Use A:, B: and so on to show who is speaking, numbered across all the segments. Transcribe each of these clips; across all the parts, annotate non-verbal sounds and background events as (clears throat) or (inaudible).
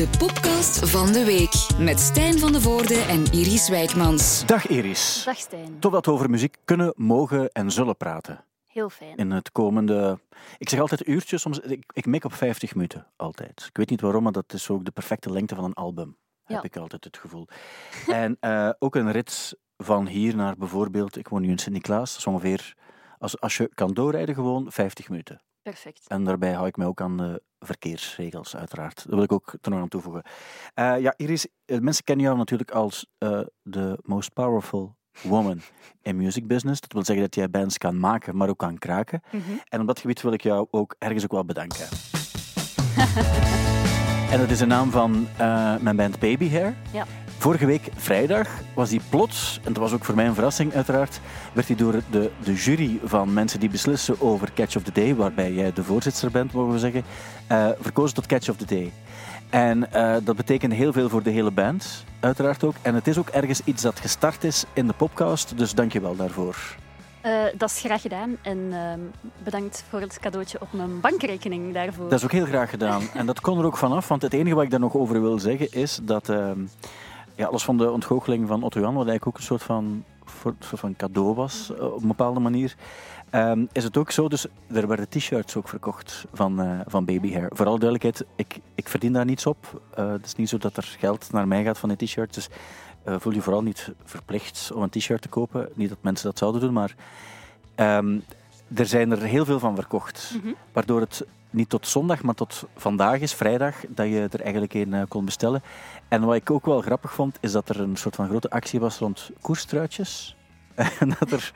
A: De podcast van de week met Stijn van de Voorde en Iris Wijkmans.
B: Dag Iris.
C: Dag Stijn.
B: Toch dat we over muziek kunnen, mogen en zullen praten.
C: Heel fijn.
B: In het komende... Ik zeg altijd uurtjes, soms... Ik, ik mik op 50 minuten, altijd. Ik weet niet waarom, maar dat is ook de perfecte lengte van een album. Heb ik altijd het gevoel. (laughs) en eh, ook een rit van hier naar bijvoorbeeld... Ik woon nu in Sint-Niklaas. Dat is ongeveer... Als, als je kan doorrijden, gewoon 50 minuten.
C: Perfect.
B: En daarbij hou ik mij ook aan de verkeersregels, uiteraard. Dat wil ik ook er nog aan toevoegen. Eh, ja, Iris, eh, mensen kennen jou natuurlijk als eh, de most powerful woman in music business. Dat wil zeggen dat jij bands kan maken, maar ook kan kraken.
C: Mhm.
B: En op dat gebied wil ik jou ook ergens ook wel bedanken. (laughs) en dat is de naam van mijn band Baby Hair.
C: Ja.
B: Vorige week vrijdag was die plots, en dat was ook voor mij een verrassing uiteraard, werd hij door de, de jury van mensen die beslissen over Catch of the Day, waarbij jij de voorzitter bent, mogen we zeggen, eh, verkozen tot Catch of the Day. En eh, dat betekent heel veel voor de hele band, uiteraard ook. En het is ook ergens iets dat gestart is in de podcast, dus dank je wel daarvoor.
C: Eh, dat is graag gedaan en ehm, bedankt voor het cadeautje op mijn bankrekening daarvoor.
B: Dat is ook heel graag gedaan. En dat kon er ook vanaf, want het enige wat ik daar nog over wil zeggen is dat, ehm, ja, los van de ontgoocheling van Otto Jan, wat eigenlijk ook een soort van, soort van cadeau was, eh, op een bepaalde manier, ehm, is het ook zo, dus er werden t-shirts ook verkocht van, eh, van Baby Hair. Vooral duidelijkheid, ik, ik verdien daar niets op. Eh, het is niet zo dat er geld naar mij gaat van die t-shirts, dus voel je vooral niet verplicht om een t-shirt te kopen. Niet dat mensen dat zouden doen, maar ehm, er zijn er heel veel van verkocht.
C: Mhm.
B: Waardoor het niet tot zondag, maar tot vandaag is, vrijdag, dat je er eigenlijk een eh, kon bestellen. En wat ik ook wel grappig vond, is dat er een soort van grote actie was rond koerstruitjes. (laughs) En dat er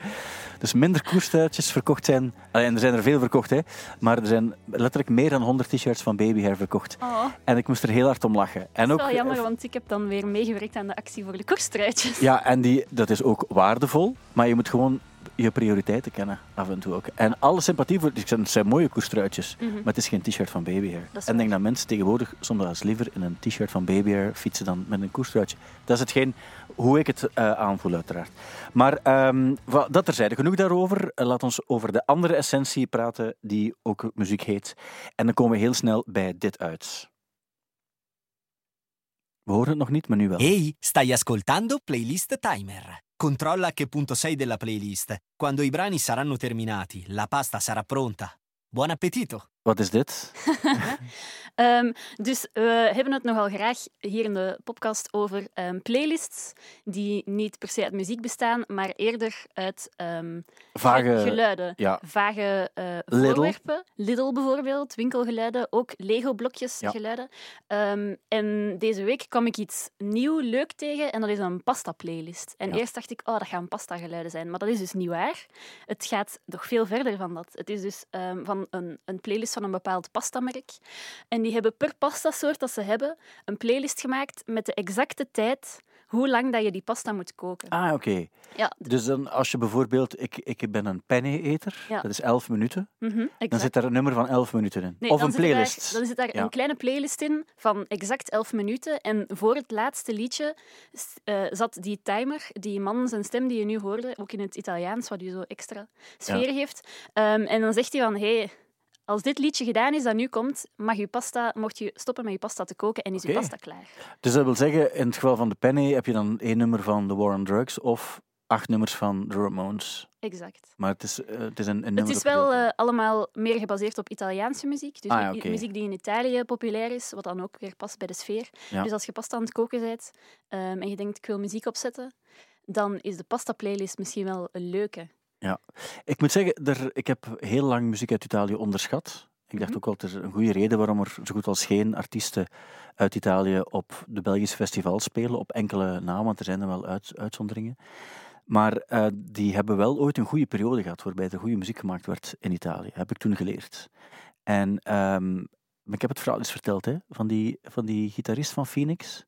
B: dus minder koerstruitjes verkocht zijn. Allee, En er zijn er veel verkocht, hè. Maar er zijn letterlijk meer dan 100 t-shirts van Baby Hair verkocht.
C: Oh,
B: En ik moest er heel hard om lachen. En
C: dat
B: ook,
C: is wel jammer,
B: eh,
C: want ik heb dan weer meegewerkt aan de actie voor de korstruitjes.
B: Ja, en die, dat is ook waardevol, maar je moet gewoon je prioriteiten kennen, af en toe ook. En alle sympathie voor... Het zijn, het zijn mooie koerstruitjes,
C: Mhm.
B: maar het is geen t-shirt van Baby Hair.
C: Dat is
B: En ik denk dat mensen tegenwoordig soms liever in een t-shirt van Baby Hair fietsen dan met een koerstruitje. Dat is hetgeen hoe ik het eh, aanvoel, uiteraard. Maar wa- dat terzijde. Genoeg daarover. Eh, laat ons over de andere essentie praten, die ook muziek heet. En dan komen we heel snel bij dit uit. We horen het nog niet, maar nu wel.
D: Ehi, stai ascoltando Playlist Timer. Controlla che punto sei della playlist. Quando i brani saranno terminati, la pasta sarà pronta. Buon appetito!
B: Wat is dit? (laughs)
C: Ehm, dus we hebben het nogal graag hier in de podcast over ehm, playlists die niet per se uit muziek bestaan, maar eerder uit ehm,
B: Vage...
C: geluiden.
B: Ja,
C: vage eh, voorwerpen. Lidl bijvoorbeeld, winkelgeluiden, ook Lego-blokjes
B: Ja.
C: geluiden. En deze week kwam ik iets nieuw, leuk tegen en dat is een pasta-playlist. En
B: Ja.
C: eerst dacht ik, oh, dat gaan pasta-geluiden zijn. Maar dat is dus niet waar. Het gaat nog veel verder van dat. Het is dus van een, een playlist van een bepaald pastamerk. En die hebben per pastasoort dat ze hebben een playlist gemaakt met de exacte tijd hoe lang dat je die pasta moet koken.
B: Ah, oké.
C: Ja,
B: Dus dan als je bijvoorbeeld, ik, ik ben een penne-eter,
C: Ja.
B: dat is 11 minuten,
C: mhm,
B: dan zit daar een nummer van 11 minuten in.
C: Nee,
B: of een
C: daar-
B: playlist.
C: dan zit daar
B: Ja.
C: een kleine playlist in van exact 11 minuten. En voor het laatste liedje eh, zat die timer, die man zijn stem die je nu hoorde, ook in het Italiaans, wat je zo extra sfeer geeft. Ehm, en dan zegt hij van, hey, als dit liedje gedaan is dat nu komt, mag je pasta, mocht je stoppen met je pasta te koken en is je pasta klaar.
B: Dus dat wil zeggen, in het geval van de penne heb je dan één nummer van The War on Drugs of acht nummers van The Ramones.
C: Exact.
B: Maar het is, eh, het is een, een
C: Het is wel eh, allemaal meer gebaseerd op Italiaanse muziek. Dus
B: Ah,
C: muziek die in Italië populair is, wat dan ook weer past bij de sfeer.
B: Ja.
C: Dus als je pasta aan het koken bent ehm, en je denkt ik wil muziek opzetten, dan is de pasta-playlist misschien wel een leuke.
B: Ik moet zeggen, er, ik heb heel lang muziek uit Italië onderschat. Ik dacht
C: Mhm.
B: ook er is een goede reden waarom er zo goed als geen artiesten uit Italië op de Belgische festivals spelen, op enkele namen, want er zijn er wel uit, uitzonderingen. Maar eh, die hebben wel ooit een goede periode gehad waarbij er goede muziek gemaakt werd in Italië. Heb ik toen geleerd. En ehm, ik heb het verhaal eens verteld, hè, van, die, van die gitarist van Phoenix.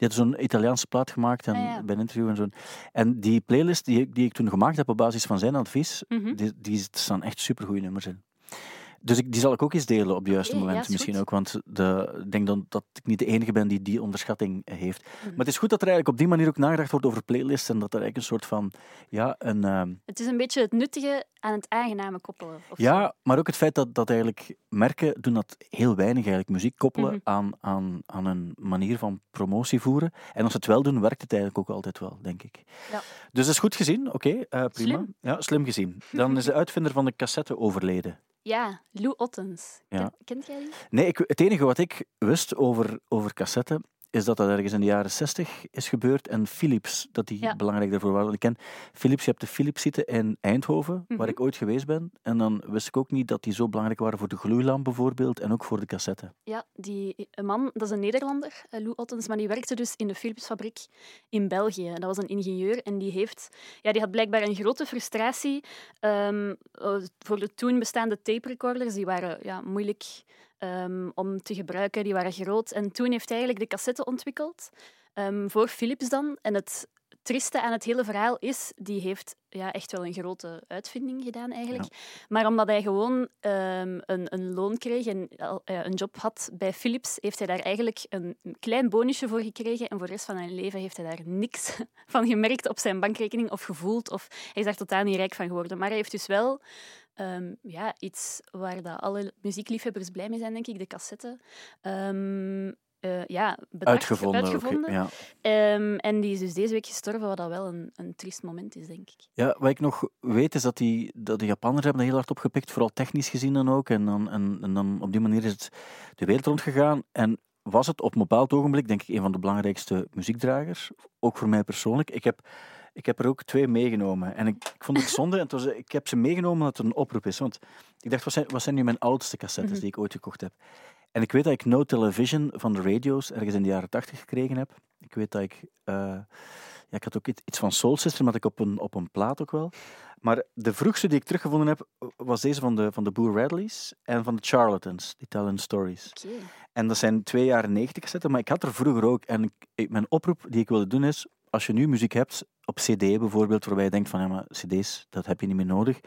B: Die had zo'n Italiaanse plaat gemaakt en
C: Ah, ja.
B: bij een interview en zo. En die playlist die, ik- die ik toen gemaakt heb op basis van zijn advies,
C: Mhm.
B: die, die staan echt supergoeie nummers in. Dus ik, die zal ik ook eens delen op het juiste moment
C: is
B: misschien
C: goed.
B: ook. Want de, ik denk dan dat ik niet de enige ben die die onderschatting heeft.
C: Mhm.
B: Maar het is goed dat er eigenlijk op die manier ook nagedacht wordt over playlists. En dat er eigenlijk een soort van... Ja, een, ehm,
C: Het is een beetje het nuttige aan het aangename koppelen. Of zo.
B: ja maar ook het feit dat, dat eigenlijk merken doen dat heel weinig eigenlijk. Muziek koppelen
C: Mhm.
B: aan, aan, aan een manier van promotie voeren. En als ze het wel doen, werkt het eigenlijk ook altijd wel, denk ik.
C: Ja.
B: Dus dat is goed gezien. Oké, eh, prima.
C: Slim.
B: Ja, slim gezien. Dan is de uitvinder van de cassette overleden.
C: Ja, Lou Ottens.
B: Ja.
C: Kent jij die?
B: Nee, ik, het enige wat ik wist over, over cassette is dat dat ergens in de jaren 60 is gebeurd en Philips, dat die
C: Ja.
B: belangrijk daarvoor waren. Want Ik ken Philips, je hebt de Philips zitten in Eindhoven, waar
C: Mhm.
B: ik ooit geweest ben. En dan wist ik ook niet dat die zo belangrijk waren voor de gloeilamp bijvoorbeeld en ook voor de cassette.
C: Ja, die een man, dat is een Nederlander, eh, Lou Ottens, maar die werkte dus in de Philipsfabriek in België. Dat was een ingenieur en die, heeft, ja, die had blijkbaar een grote frustratie ehm, eh, voor de toen bestaande tape recorders. Die waren ja, moeilijk ehm, om te gebruiken, die waren groot. En toen heeft hij eigenlijk de cassette ontwikkeld, ehm, voor Philips dan. En het trieste aan het hele verhaal is, die heeft ja, echt wel een grote uitvinding gedaan eigenlijk. Maar omdat hij gewoon ehm, een, een loon kreeg en een job had bij Philips, heeft hij daar eigenlijk een klein bonusje voor gekregen. En voor de rest van zijn leven heeft hij daar niks (laughs) van gemerkt op zijn bankrekening of gevoeld. Of hij is daar totaal niet rijk van geworden. Maar hij heeft dus wel ehm, ja, iets waar dat alle muziekliefhebbers blij mee zijn, denk ik, de cassette. Ehm, eh, ja, bedacht,
B: Uitgevonden. ook, ja.
C: Ehm, en die is dus deze week gestorven, wat dat wel een, een triest moment is, denk ik.
B: ja, wat ik nog weet is dat, die, dat de Japanners hebben heel hard opgepikt, vooral technisch gezien dan ook. En dan, en, en dan op die manier is het de wereld rondgegaan. En was het op een bepaald ogenblik, denk ik, een van de belangrijkste muziekdragers. Ook voor mij persoonlijk. Ik heb, ik heb er ook twee meegenomen. En ik, ik vond het (laughs) zonde. En het was, ik heb ze meegenomen omdat het een oproep is. Want ik dacht, wat zijn, wat zijn nu mijn oudste cassettes
C: Mhm.
B: die ik ooit gekocht heb? En ik weet dat ik No Television van de radio's ergens in de jaren tachtig gekregen heb. Ik weet dat ik... eh, ja, ik had ook iets van Soul Sister, maar dat ik op een, op een plaat ook wel. Maar de vroegste die ik teruggevonden heb, was deze van de, van de Boo Radleys en van de Charlatans, die Tellen Stories. En dat zijn twee jaren negentig cassetten, maar ik had er vroeger ook. En ik- mijn oproep die ik wilde doen is, als je nu muziek hebt, op cd bijvoorbeeld, waarbij je denkt van, ja, maar cd's, dat heb je niet meer nodig.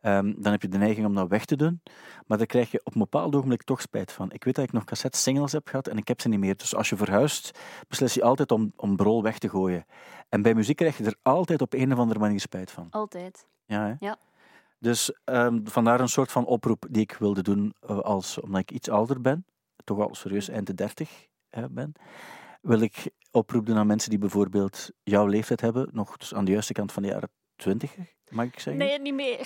B: ehm, dan heb je de neiging om dat weg te doen. Maar daar krijg je op een bepaald ogenblik toch spijt van. Ik weet dat ik nog cassette singles heb gehad en ik heb ze niet meer. Dus als je verhuist, beslis je altijd om, om brol weg te gooien. En bij muziek krijg je er altijd op een of andere manier spijt van.
C: Altijd.
B: Ja, hè?
C: Ja.
B: Dus ehm, vandaar een soort van oproep die ik wilde doen, eh, als, omdat ik iets ouder ben, toch al serieus eind de dertig ben, wil ik oproep doen aan mensen die bijvoorbeeld jouw leeftijd hebben, nog dus aan de juiste kant van de jaren twintig, mag ik zeggen?
C: Nee, niet meer.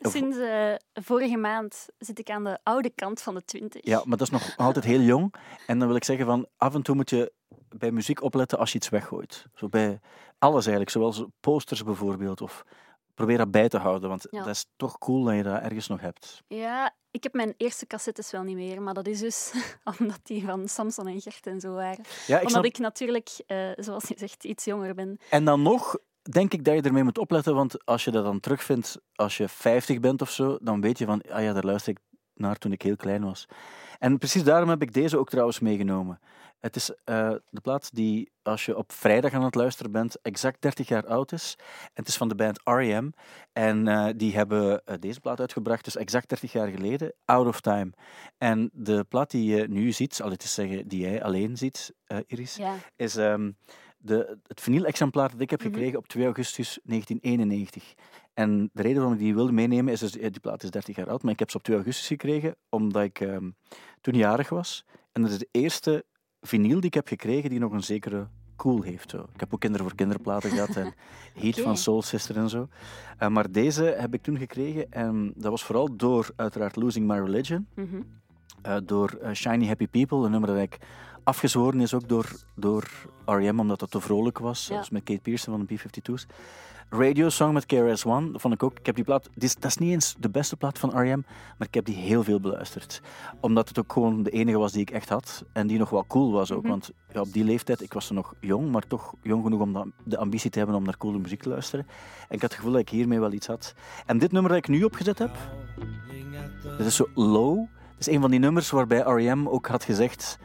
B: Of-
C: Sinds eh, vorige maand zit ik aan de oude kant van de twintig.
B: Ja, maar dat is nog altijd heel jong. En dan wil ik zeggen van, af en toe moet je bij muziek opletten als je iets weggooit. Zo bij alles eigenlijk, zoals posters bijvoorbeeld, of probeer dat bij te houden, want
C: Ja.
B: dat is toch cool dat je dat ergens nog hebt.
C: Ja, ik heb mijn eerste cassettes wel niet meer, maar dat is dus (laughs) omdat die van Samson en Gert en zo waren.
B: Ja, ik
C: omdat
B: snap
C: ik natuurlijk, eh, zoals je zegt, iets jonger ben.
B: En dan nog denk ik dat je ermee moet opletten, want als je dat dan terugvindt als je 50 bent of zo, dan weet je van, ah ja, daar luister ik naar toen ik heel klein was. En precies daarom heb ik deze ook trouwens meegenomen. Het is eh, de plaat die, als je op vrijdag aan het luisteren bent, exact 30 jaar oud is. En het is van de band R.E.M. En eh, die hebben eh, deze plaat uitgebracht, dus exact 30 jaar geleden, Out of Time. En de plaat die je nu ziet, al het is zeggen die jij alleen ziet, Iris,
C: Ja.
B: is ehm, de, het vinyl-exemplaar dat ik heb
C: Mhm.
B: gekregen op 2 augustus 1991. En de reden waarom ik die wilde meenemen is, dus, die plaat is 30 jaar oud, maar ik heb ze op 2 augustus gekregen omdat ik ehm, toen jarig was. En dat is de eerste vinyl die ik heb gekregen die nog een zekere cool heeft. Zo. Ik heb ook Kinderen voor Kinderplaten gehad en (laughs) Heat van Soul Sister en zo. Eh, maar deze heb ik toen gekregen en dat was vooral door uiteraard Losing My Religion.
C: Mhm.
B: Eh, door eh, Shiny Happy People, een nummer dat eigenlijk afgezworen is ook door, door R.E.M. omdat het te vrolijk was,
C: Ja.
B: zoals met Kate Pearson van de B-52's. Radio Song met KRS-One, dat vond ik ook. Ik heb die plaat, is, dat is niet eens de beste plaat van R.E.M., maar ik heb die heel veel beluisterd. Omdat het ook gewoon de enige was die ik echt had en die nog wel cool was ook.
C: Mhm.
B: Want ja, op die leeftijd, ik was er nog jong, maar toch jong genoeg om de, de ambitie te hebben om naar coole muziek te luisteren. En ik had het gevoel dat ik hiermee wel iets had. En dit nummer dat ik nu opgezet heb, dit is zo low. Het is een van die nummers waarbij R.E.M. ook had gezegd...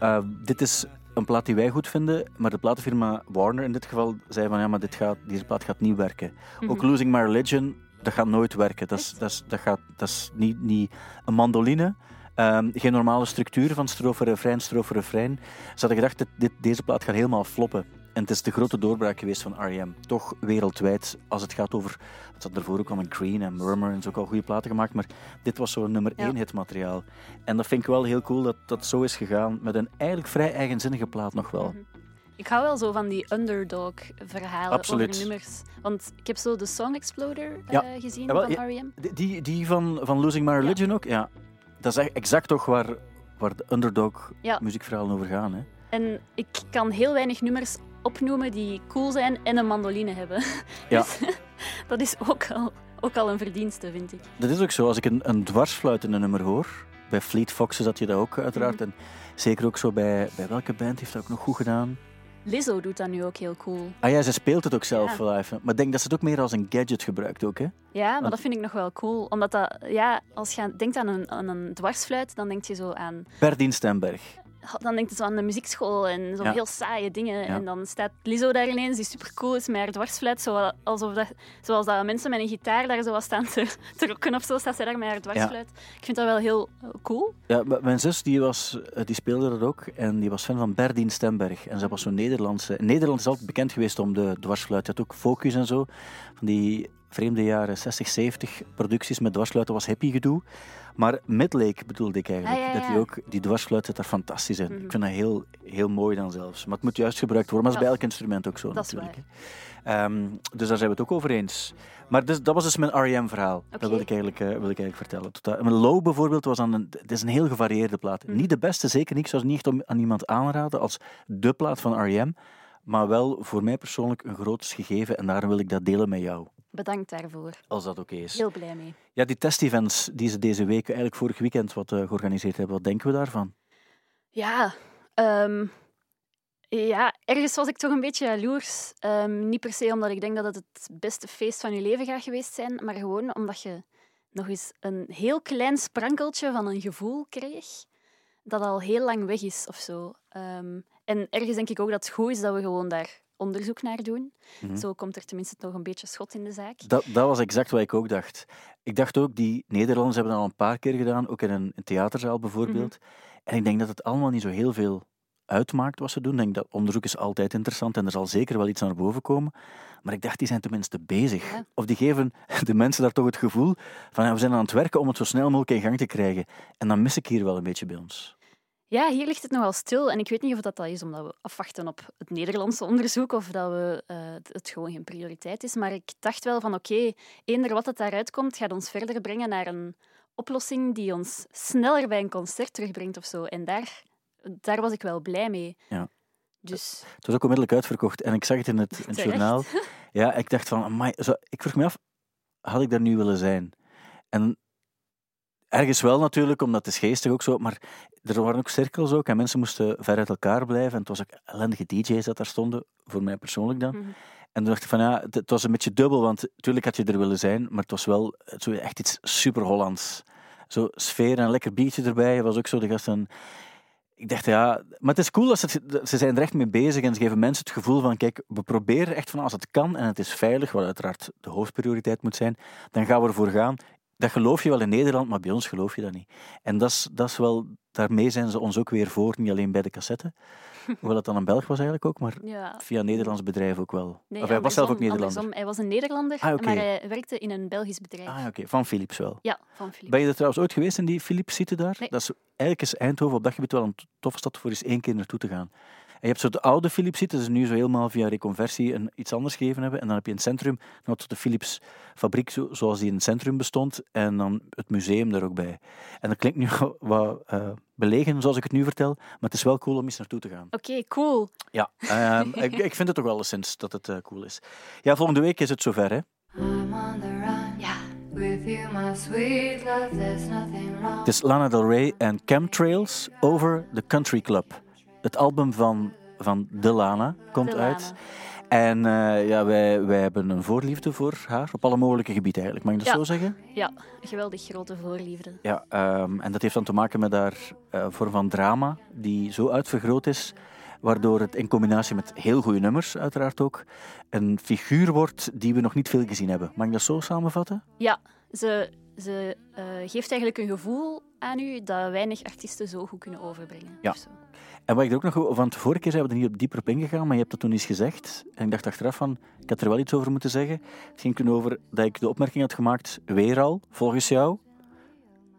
B: eh, dit is een plaat die wij goed vinden, maar de platenfirma Warner in dit geval zei van ja, maar dit gaat, deze plaat gaat niet werken. Ook
C: Mhm.
B: Losing My Religion, dat gaat nooit werken. Dat is, dat is, dat gaat, dat is niet, niet een mandoline. Ehm, geen normale structuur van strofe, refrein, strofe, refrein. Ze hadden gedacht, dat dit, deze plaat gaat helemaal floppen. En het is de grote doorbraak geweest van R.E.M. Toch wereldwijd, als het gaat over... Het zat ervoor ook al met Green en Murmur en zo ook al goede platen gemaakt, maar dit was zo'n nummer
C: Ja.
B: één hitmateriaal. En dat vind ik wel heel cool dat dat zo is gegaan, met een eigenlijk vrij eigenzinnige plaat nog wel.
C: Ik hou wel zo van die underdog-verhalen over nummers. Want ik heb zo de Song Exploder eh, gezien van. R.E.M.
B: Die- Die, van, van Losing My Religion ook, ja. Dat is exact toch waar, waar de underdog
C: Ja.
B: muziekverhalen over gaan. Hè.
C: En ik kan heel weinig nummers opnoemen die cool zijn en een mandoline hebben. (laughs)
B: Ja.
C: Dus (laughs) dat is ook al, ook al een verdienste, vind ik.
B: Dat is ook zo. Als ik een, een dwarsfluitende nummer hoor, bij Fleet Foxes had je dat ook uiteraard.
C: Mhm.
B: En zeker ook zo bij, bij welke band heeft dat ook nog goed gedaan?
C: Lizzo doet dat nu ook heel cool.
B: Ah ja, ze speelt het ook zelf
C: Ja.
B: live. Maar ik denk dat ze het ook meer als een gadget gebruikt ook. Hè?
C: Ja, maar
B: Want-
C: dat vind ik nog wel cool. Omdat dat, ja, als je denkt aan een, aan een dwarsfluit, dan denk je zo aan
B: Berdien Stemberg.
C: Dan denkt het zo aan de muziekschool en zo
B: Ja.
C: heel saaie dingen.
B: Ja.
C: En dan staat Lizzo daar ineens, die super cool is met haar dwarsfluit. Zo, alsof dat, zoals dat mensen met een gitaar daar zo staan te, te rocken of zo, staat zij daar met haar dwarsfluit. Ik vind dat wel heel eh, cool.
B: Ja, mijn zus die was, eh, die speelde dat ook en die was fan van Berdien Stemberg. En zij was zo'n Nederlandse... Nederland is altijd bekend geweest om de dwarsfluit. Je had ook Focus en zo. Van die vreemde jaren 60, 70 producties met dwarsfluiten was hippie gedoe. Maar Midlake bedoelde ik eigenlijk.
C: Ah, ja, ja,
B: Dat die ook, die dwarsfluit zit daar fantastisch in.
C: Mhm.
B: Ik vind dat heel, heel mooi dan zelfs. Maar het moet juist gebruikt worden. Maar dat is bij elk instrument ook zo
C: Dat
B: natuurlijk. Ehm, dus daar zijn we het ook over eens. Maar dus, dat was dus mijn R.E.M.-verhaal. Dat wil ik eigenlijk, eh, wil ik eigenlijk vertellen. Tot dat- Mijn Low bijvoorbeeld was dan een, het is een heel gevarieerde plaat.
C: Mhm.
B: Niet de beste, zeker niet. Ik zou het niet echt om- aan iemand aanraden als de plaat van R.E.M. Maar wel voor mij persoonlijk een groot gegeven en daarom wil ik dat delen met jou.
C: Bedankt daarvoor.
B: Als dat oké is.
C: Heel blij mee.
B: Ja, die test-events die ze deze week, eigenlijk vorig weekend, wat eh, georganiseerd hebben, wat denken we daarvan?
C: Ja, ehm, ja, ergens was ik toch een beetje jaloers. Ehm, niet per se omdat ik denk dat het het beste feest van je leven gaat geweest zijn, maar gewoon omdat je nog eens een heel klein sprankeltje van een gevoel kreeg dat al heel lang weg is of zo. Ehm, en ergens denk ik ook dat het goed is dat we gewoon daar onderzoek naar doen.
B: Mhm.
C: Zo komt er tenminste nog een beetje schot in de zaak.
B: Dat, dat was exact wat ik ook dacht. Ik dacht ook, die Nederlanders hebben dat al een paar keer gedaan, ook in een, een theaterzaal bijvoorbeeld. En ik denk dat het allemaal niet zo heel veel uitmaakt wat ze doen. Ik denk dat onderzoek is altijd interessant en er zal zeker wel iets naar boven komen. Maar ik dacht, die zijn tenminste bezig.
C: Ja.
B: Of die geven (laughs) de mensen daar toch het gevoel van ja, we zijn aan het werken om het zo snel mogelijk in gang te krijgen. En dan mis ik hier wel een beetje bij ons.
C: Ja, hier ligt het nogal stil. En ik weet niet of dat, dat is omdat we afwachten op het Nederlandse onderzoek of dat we, eh, het gewoon geen prioriteit is. Maar ik dacht wel van oké, eender wat het daaruit komt, gaat ons verder brengen naar een oplossing die ons sneller bij een concert terugbrengt of zo. En daar, daar was ik wel blij mee.
B: Ja.
C: Dus
B: Het was ook onmiddellijk uitverkocht. En ik zag het in het, in het journaal. (laughs) Ja, ik dacht van, amai, zo, ik vroeg me af, had ik daar nu willen zijn? En ergens wel natuurlijk, omdat het is geestig ook zo, maar er waren ook cirkels ook en mensen moesten ver uit elkaar blijven. En het was ook ellendige DJ's dat daar stonden, voor mij persoonlijk dan.
C: Mhm.
B: En toen dacht ik van, ja, het, het was een beetje dubbel, want natuurlijk had je er willen zijn, maar het was wel zo echt iets super Hollands. Zo sfeer en een lekker biertje erbij, was ook zo de gasten... Ik dacht, ja, maar het is cool dat ze, ze zijn er echt mee bezig en ze geven mensen het gevoel van, kijk, we proberen echt van als het kan en het is veilig, wat uiteraard de hoofdprioriteit moet zijn, dan gaan we ervoor gaan. Dat geloof je wel in Nederland, maar bij ons geloof je dat niet. En dat is, dat is wel, daarmee zijn ze ons ook weer voor, niet alleen bij de cassette, (laughs) hoewel het dan een Belg was eigenlijk ook, maar
C: ja.
B: via een Nederlands bedrijf ook wel.
C: Nee,
B: of hij was zelf ook Nederlander.
C: andersom. Hij was een Nederlander,
B: Ah,
C: maar hij werkte in een Belgisch bedrijf.
B: Ah, oké, van Philips wel.
C: Ja, van Philips.
B: Ben je er trouwens ooit geweest in die Philips-site daar?
C: Nee.
B: Dat is, eigenlijk is Eindhoven op dat gebied wel een toffe stad voor eens één keer naartoe te gaan. En je hebt zo de oude Philips-site, dat ze nu zo helemaal via reconversie een, iets anders gegeven hebben. En dan heb je het centrum tot de Philips-fabriek zo, zoals die in het centrum bestond. En dan het museum daar ook bij. En dat klinkt nu (laughs) wat eh, belegen, zoals ik het nu vertel. Maar het is wel cool om eens naartoe te gaan.
C: Oké, cool.
B: Ja, ehm, ik, ik vind het toch wel sinds dat het eh, cool is. Ja, volgende week is het zover, hè?
E: I'm on the run.
C: Ja.
E: With you, my sweet love, there's nothing wrong.
B: Het is Lana Del Rey en Chemtrails Over the Country Club. Het album van, van De Lana komt uit. En eh, ja, wij, wij hebben een voorliefde voor haar, op alle mogelijke gebieden eigenlijk. Mag ik dat
C: Ja.
B: zo zeggen?
C: Ja, geweldig grote voorliefde.
B: Ja, ehm, en dat heeft dan te maken met haar eh, vorm van drama, die zo uitvergroot is, waardoor het in combinatie met heel goede nummers uiteraard ook een figuur wordt die we nog niet veel gezien hebben. Mag ik dat zo samenvatten?
C: Ja, ze, ze eh, geeft eigenlijk een gevoel aan u dat weinig artiesten zo goed kunnen overbrengen.
B: Ja. En wat ik er ook nog, want de vorige keer zijn we er niet op dieper op ingegaan, maar je hebt dat toen eens gezegd. En ik dacht achteraf van, ik had er wel iets over moeten zeggen. Het ging toen over dat ik de opmerking had gemaakt, weer al, volgens jou.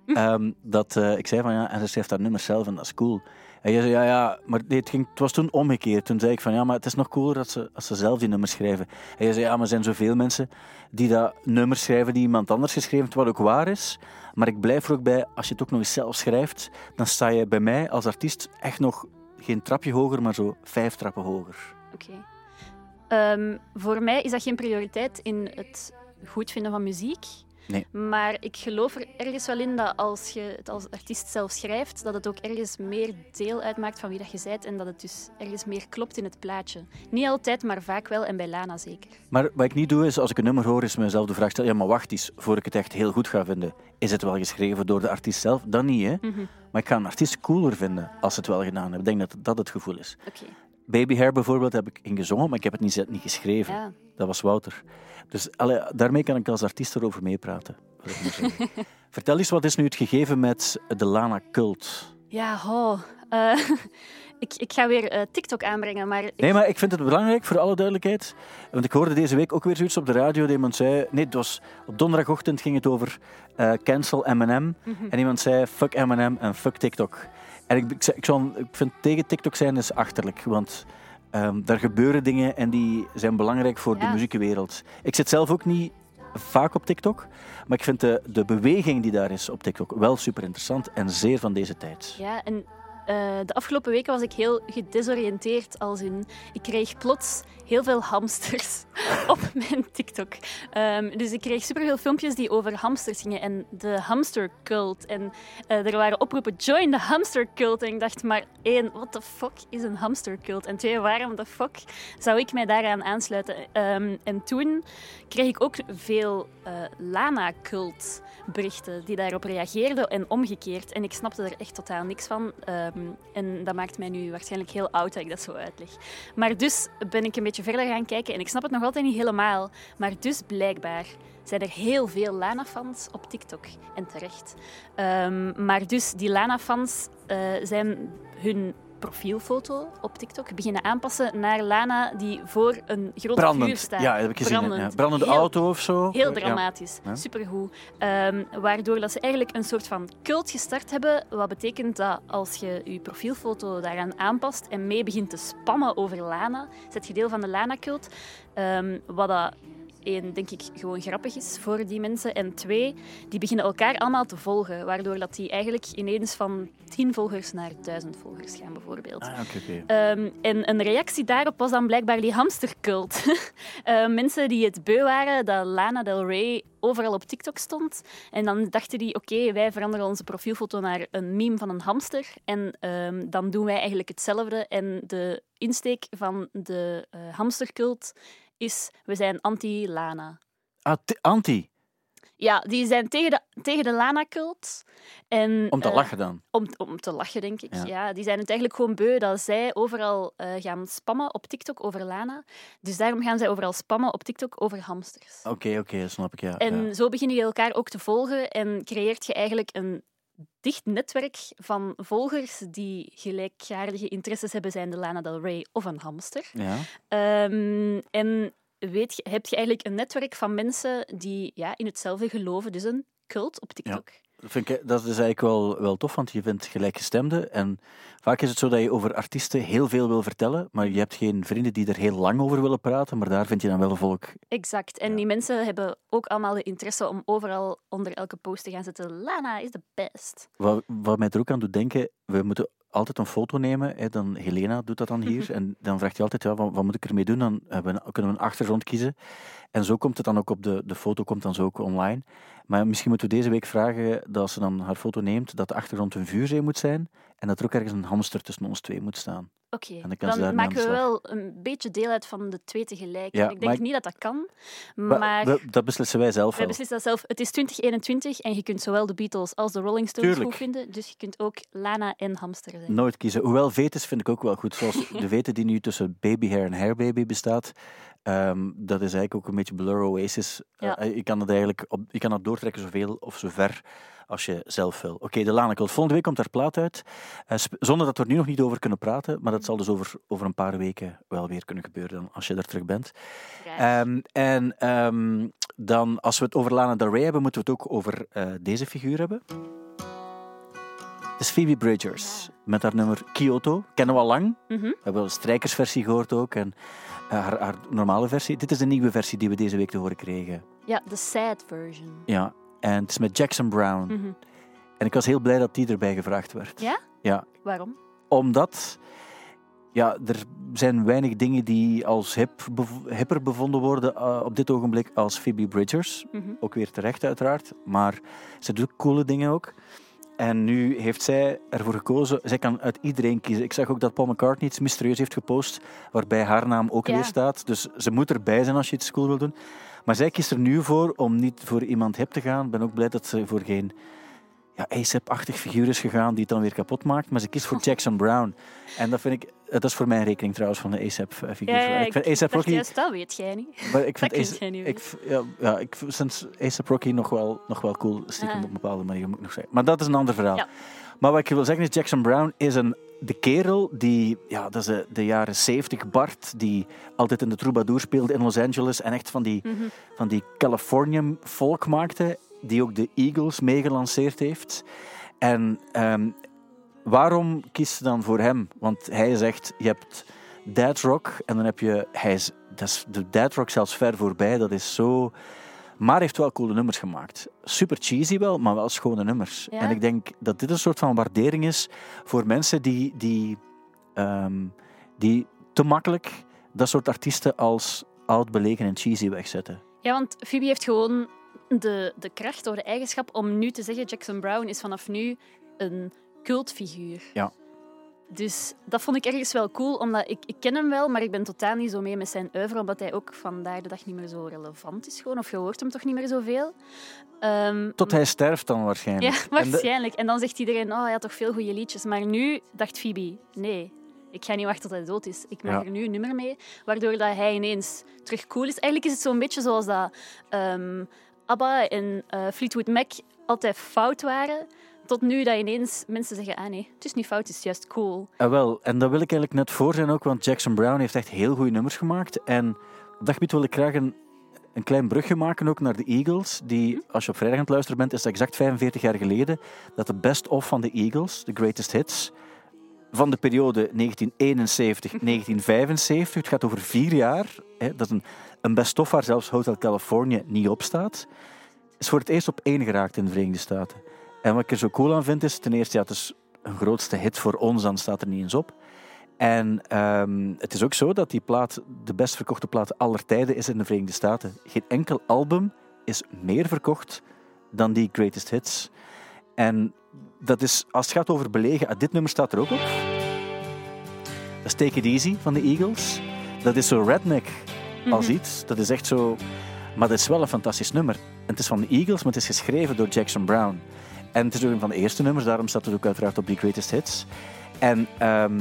B: Ehm, dat eh, ik zei van, ja, en ze schrijft dat nummer zelf en dat is cool. En jij zei, ja, ja, maar nee, het, ging, het was toen omgekeerd. Toen zei ik van, ja, maar het is nog cooler dat ze, als ze zelf die nummers schrijven. En jij zei, ja, maar er zijn zoveel mensen die dat nummer schrijven die iemand anders geschreven heeft, wat ook waar is. Maar ik blijf er ook bij, als je het ook nog eens zelf schrijft, dan sta je bij mij als artiest echt nog geen trapje hoger, maar zo vijf trappen hoger.
C: Oké. Ehm, voor mij is dat geen prioriteit in het goed vinden van muziek.
B: Nee.
C: Maar ik geloof er ergens wel in dat als je het als artiest zelf schrijft, dat het ook ergens meer deel uitmaakt van wie dat je bent en dat het dus ergens meer klopt in het plaatje. Niet altijd, maar vaak wel en bij Lana zeker.
B: Maar wat ik niet doe, is als ik een nummer hoor, is mezelf de vraag stellen, ja, maar wacht eens, voor ik het echt heel goed ga vinden, is het wel geschreven door de artiest zelf? Dan niet, hè.
C: Mhm.
B: Maar ik ga een artiest cooler vinden als ze het wel gedaan hebben. Ik denk dat dat het gevoel is.
C: Oké.
B: Baby Hair bijvoorbeeld heb ik ingezongen, maar ik heb het niet, niet geschreven.
C: Ja.
B: Dat was Wouter. Dus allee, daarmee kan ik als artiest erover meepraten. (laughs) Vertel eens, wat is nu het gegeven met de Lana Cult?
C: Ja, ho. Eh, ik, ik ga weer eh, TikTok aanbrengen, maar ik,
B: Nee, maar ik vind het belangrijk, voor alle duidelijkheid. Want ik hoorde deze week ook weer zoiets op de radio. Dat iemand zei... Nee, het was, op donderdagochtend ging het over eh, cancel M&M. En iemand zei fuck M&M en fuck TikTok. En ik, ik, zou- ik vind tegen TikTok zijn is achterlijk. Want ehm, daar gebeuren dingen en die zijn belangrijk voor de muziekwereld. Ik zit zelf ook niet vaak op TikTok. Maar ik vind de, de beweging die daar is op TikTok wel super interessant en zeer van deze tijd.
C: Ja, en eh, de afgelopen weken was ik heel gedesoriënteerd. Als in, ik kreeg plots heel veel hamsters (laughs) op mijn TikTok. Ehm, dus ik kreeg superveel filmpjes die over hamsters gingen en de hamstercult. En eh, er waren oproepen, join de hamstercult. En ik dacht maar, één, what the fuck is een hamstercult? En twee, waarom de fuck zou ik mij daaraan aansluiten? Ehm, en toen kreeg ik ook veel eh, Lana-cult berichten die daarop reageerden en omgekeerd. En ik snapte er echt totaal niks van. Ehm, en dat maakt mij nu waarschijnlijk heel oud dat ik dat zo uitleg. Maar dus ben ik een beetje verder gaan kijken en ik snap het nog altijd niet helemaal. Maar dus blijkbaar zijn er heel veel Lana-fans op TikTok. En terecht. Ehm, maar dus die Lana-fans eh, zijn hun profielfoto op TikTok beginnen aanpassen naar Lana die voor een groot vuur staat.
B: Ja, dat heb ik gezien.
C: Brandend.
B: Ja. Brandende
C: Heel-
B: auto of zo.
C: Heel dramatisch,
B: Ja.
C: supergoed. Ehm, waardoor dat ze eigenlijk een soort van cult gestart hebben. Wat betekent dat als je je profielfoto daaraan aanpast en mee begint te spammen over Lana, zet je deel van de Lana-cult. Ehm, wat dat één, denk ik, gewoon grappig is voor die mensen. En twee, die beginnen elkaar allemaal te volgen. Waardoor dat die eigenlijk ineens van tien volgers naar duizend volgers gaan, bijvoorbeeld.
B: Ah.
C: Ehm, en een reactie daarop was dan blijkbaar die hamstercult. (laughs) Eh, mensen die het beu waren dat Lana Del Rey overal op TikTok stond. En dan dachten die, oké, wij veranderen onze profielfoto naar een meme van een hamster. En ehm, dan doen wij eigenlijk hetzelfde. En de insteek van de eh, hamstercult is, we zijn anti-Lana.
B: Ah, anti.
C: Ja, die zijn tegen de, tegen de Lana-cult. En,
B: Om te
C: eh,
B: lachen dan.
C: om, om te lachen, denk ik.
B: Ja.
C: Ja. die zijn het eigenlijk gewoon beu dat zij overal eh, gaan spammen op TikTok over Lana. Dus daarom gaan zij overal spammen op TikTok over hamsters.
B: Oké, oké, dat snap ik, ja.
C: En
B: ja.
C: zo begin je elkaar ook te volgen en creëert je eigenlijk een dicht netwerk van volgers die gelijkaardige interesses hebben, zijn de Lana Del Rey of een hamster.
B: Ja.
C: Ehm, en weet je, heb je eigenlijk een netwerk van mensen die ja, in hetzelfde geloven, dus een cult op TikTok.
B: Vind ik, dat is eigenlijk wel, wel tof, want je vindt gelijkgestemden. En vaak is het zo dat je over artiesten heel veel wil vertellen, maar je hebt geen vrienden die er heel lang over willen praten, maar daar vind je dan wel volk.
C: Exact. En
B: Ja.
C: die mensen hebben ook allemaal de interesse om overal onder elke post te gaan zetten. Lana is de best.
B: Wat, wat mij er ook aan doet denken, we moeten altijd een foto nemen. Hè, dan, Helena doet dat dan hier. En dan vraagt hij altijd, ja, wat, wat moet ik ermee doen? Dan we, kunnen we een achtergrond kiezen. En zo komt het dan ook op de, de foto, komt dan zo ook online. Maar misschien moeten we deze week vragen dat als ze dan haar foto neemt, dat de achtergrond een vuurzee moet zijn en dat er ook ergens een hamster tussen ons twee moet staan.
C: Oké,
B: dan
C: maken we wel een beetje deel uit van de twee tegelijk.
B: Ja,
C: ik denk
B: ik-
C: niet dat dat kan, maar
B: we- dat beslissen wij zelf
C: wij beslissen dat zelf. Het is 2021 en je kunt zowel de Beatles als de Rolling Stones
B: Tuurlijk.
C: goed vinden, dus je kunt ook Lana en Hamster zijn.
B: Nooit kiezen. Hoewel Vetus vind ik ook wel goed. Zoals (laughs) de Vete die nu tussen Baby Hair en Hair Baby bestaat. Ehm, dat is eigenlijk ook een beetje Blur Oasis.
C: Ja.
B: Eh, je kan het eigenlijk op, je kan dat doortrekken zoveel of zo ver als je zelf wil. Oké, de Lana Cult. Volgende week komt haar plaat uit. Eh, zonder dat we er nu nog niet over kunnen praten. Maar dat zal dus over, over een paar weken wel weer kunnen gebeuren dan, als je er terug bent.
C: Graag.
B: Ehm, en ehm, dan, als we het over Lana Del Rey hebben, moeten we het ook over eh, deze figuur hebben. Het is Phoebe Bridgers met haar nummer Kyoto. Kennen we al lang.
C: Mhm.
B: We hebben een strijkersversie gehoord ook. En eh, haar, haar normale versie. Dit is de nieuwe versie die we deze week te horen kregen.
C: Ja, de sad version.
B: Ja. En het is met Jackson Brown.
C: Mhm.
B: En ik was heel blij dat die erbij gevraagd werd.
C: Ja?
B: Ja,
C: Waarom?
B: omdat ja, er zijn weinig dingen die als hip, bev- hipper bevonden worden eh, op dit ogenblik als Phoebe Bridgers.
C: Mhm.
B: Ook weer terecht uiteraard, maar ze doet coole dingen ook. En nu heeft zij ervoor gekozen, zij kan uit iedereen kiezen. Ik zag ook dat Paul McCartney iets mysterieus heeft gepost, waarbij haar naam ook
C: Ja.
B: weer staat. Dus ze moet erbij zijn als je iets cool wil doen. Maar zij kiest er nu voor om niet voor iemand hip te gaan. Ik ben ook blij dat ze voor geen ja, ASAP-achtig figuur is gegaan die het dan weer kapot maakt. Maar ze kiest voor Jackson Brown. En dat vind ik, dat is voor mijn rekening trouwens van de ASAP-figuur.
C: Ja, ja,
B: ik vind ASAP Rocky
C: juist, dat weet jij niet.
B: maar ik (laughs) vind
C: Dat niet
B: ik, ja, ja, ik v- sinds A$AP Rocky nog wel, nog wel cool, stiekem
C: Ah.
B: op een bepaalde manier, moet ik nog zeggen. Maar dat is een ander verhaal.
C: Ja.
B: Maar wat ik wil zeggen is, Jackson Brown is een, de kerel die, ja, dat is de, de jaren 70 Bart, die altijd in de troubadour speelde in Los Angeles en echt van die,
C: Mhm.
B: van die Californium folk maakte, die ook de Eagles meegelanceerd heeft. En ehm, waarom kies je dan voor hem? Want hij zegt, je hebt Dead Rock en dan heb je, hij is, dat is de Dead Rock zelfs ver voorbij, dat is zo... Maar hij heeft wel coole nummers gemaakt. Super cheesy wel, maar wel schone nummers.
C: Ja.
B: En ik denk dat dit een soort van waardering is voor mensen die, die, ehm, die te makkelijk dat soort artiesten als oud, belegen en cheesy wegzetten.
C: Ja, want Phoebe heeft gewoon de, de kracht of de eigenschap om nu te zeggen Jackson Brown is vanaf nu een cultfiguur.
B: Ja.
C: Dus dat vond ik ergens wel cool, omdat ik, ik ken hem wel, maar ik ben totaal niet zo mee met zijn oeuvre, omdat hij ook vandaag de dag niet meer zo relevant is gewoon, of je hoort hem toch niet meer zoveel. Ehm,
B: Tot hij sterft dan waarschijnlijk.
C: Ja, waarschijnlijk. En dan zegt iedereen, oh, hij had toch veel goede liedjes. Maar nu dacht Phoebe, nee, ik ga niet wachten tot hij dood is. Ik maak
B: Ja.
C: er nu een nummer mee, waardoor dat hij ineens terug cool is. Eigenlijk is het zo'n beetje zoals dat ehm, ABBA en eh, Fleetwood Mac altijd fout waren. Tot nu dat ineens mensen zeggen, ah nee, het is niet fout, het is juist cool.
B: Ah, wel, en dat wil ik eigenlijk net voor zijn ook, want Jackson Brown heeft echt heel goede nummers gemaakt. En op dat gebied wil ik graag een, een klein brugje maken ook naar de Eagles. Die, als je op vrijdag aan het luisteren bent, is het exact 45 jaar geleden dat de best-of van de Eagles, de greatest hits, van de periode 1971-1975, (laughs) het gaat over vier jaar, hè, dat is een, een best-of waar zelfs Hotel California niet op staat, is voor het eerst op één geraakt in de Verenigde Staten. En wat ik er zo cool aan vind, is ten eerste, ja, het is een grootste hit voor ons, dan staat er niet eens op. En ehm, het is ook zo dat die plaat de best verkochte plaat aller tijden is in de Verenigde Staten. Geen enkel album is meer verkocht dan die Greatest Hits. En dat is, als het gaat over belegen, ah, dit nummer staat er ook op. Dat is Take It Easy van de Eagles. Dat is zo redneck als
C: Mhm.
B: iets. Dat is echt zo... Maar dat is wel een fantastisch nummer. En het is van de Eagles, maar het is geschreven door Jackson Brown. En het is ook een van de eerste nummers, daarom staat het ook uiteraard op die Greatest Hits. En ehm,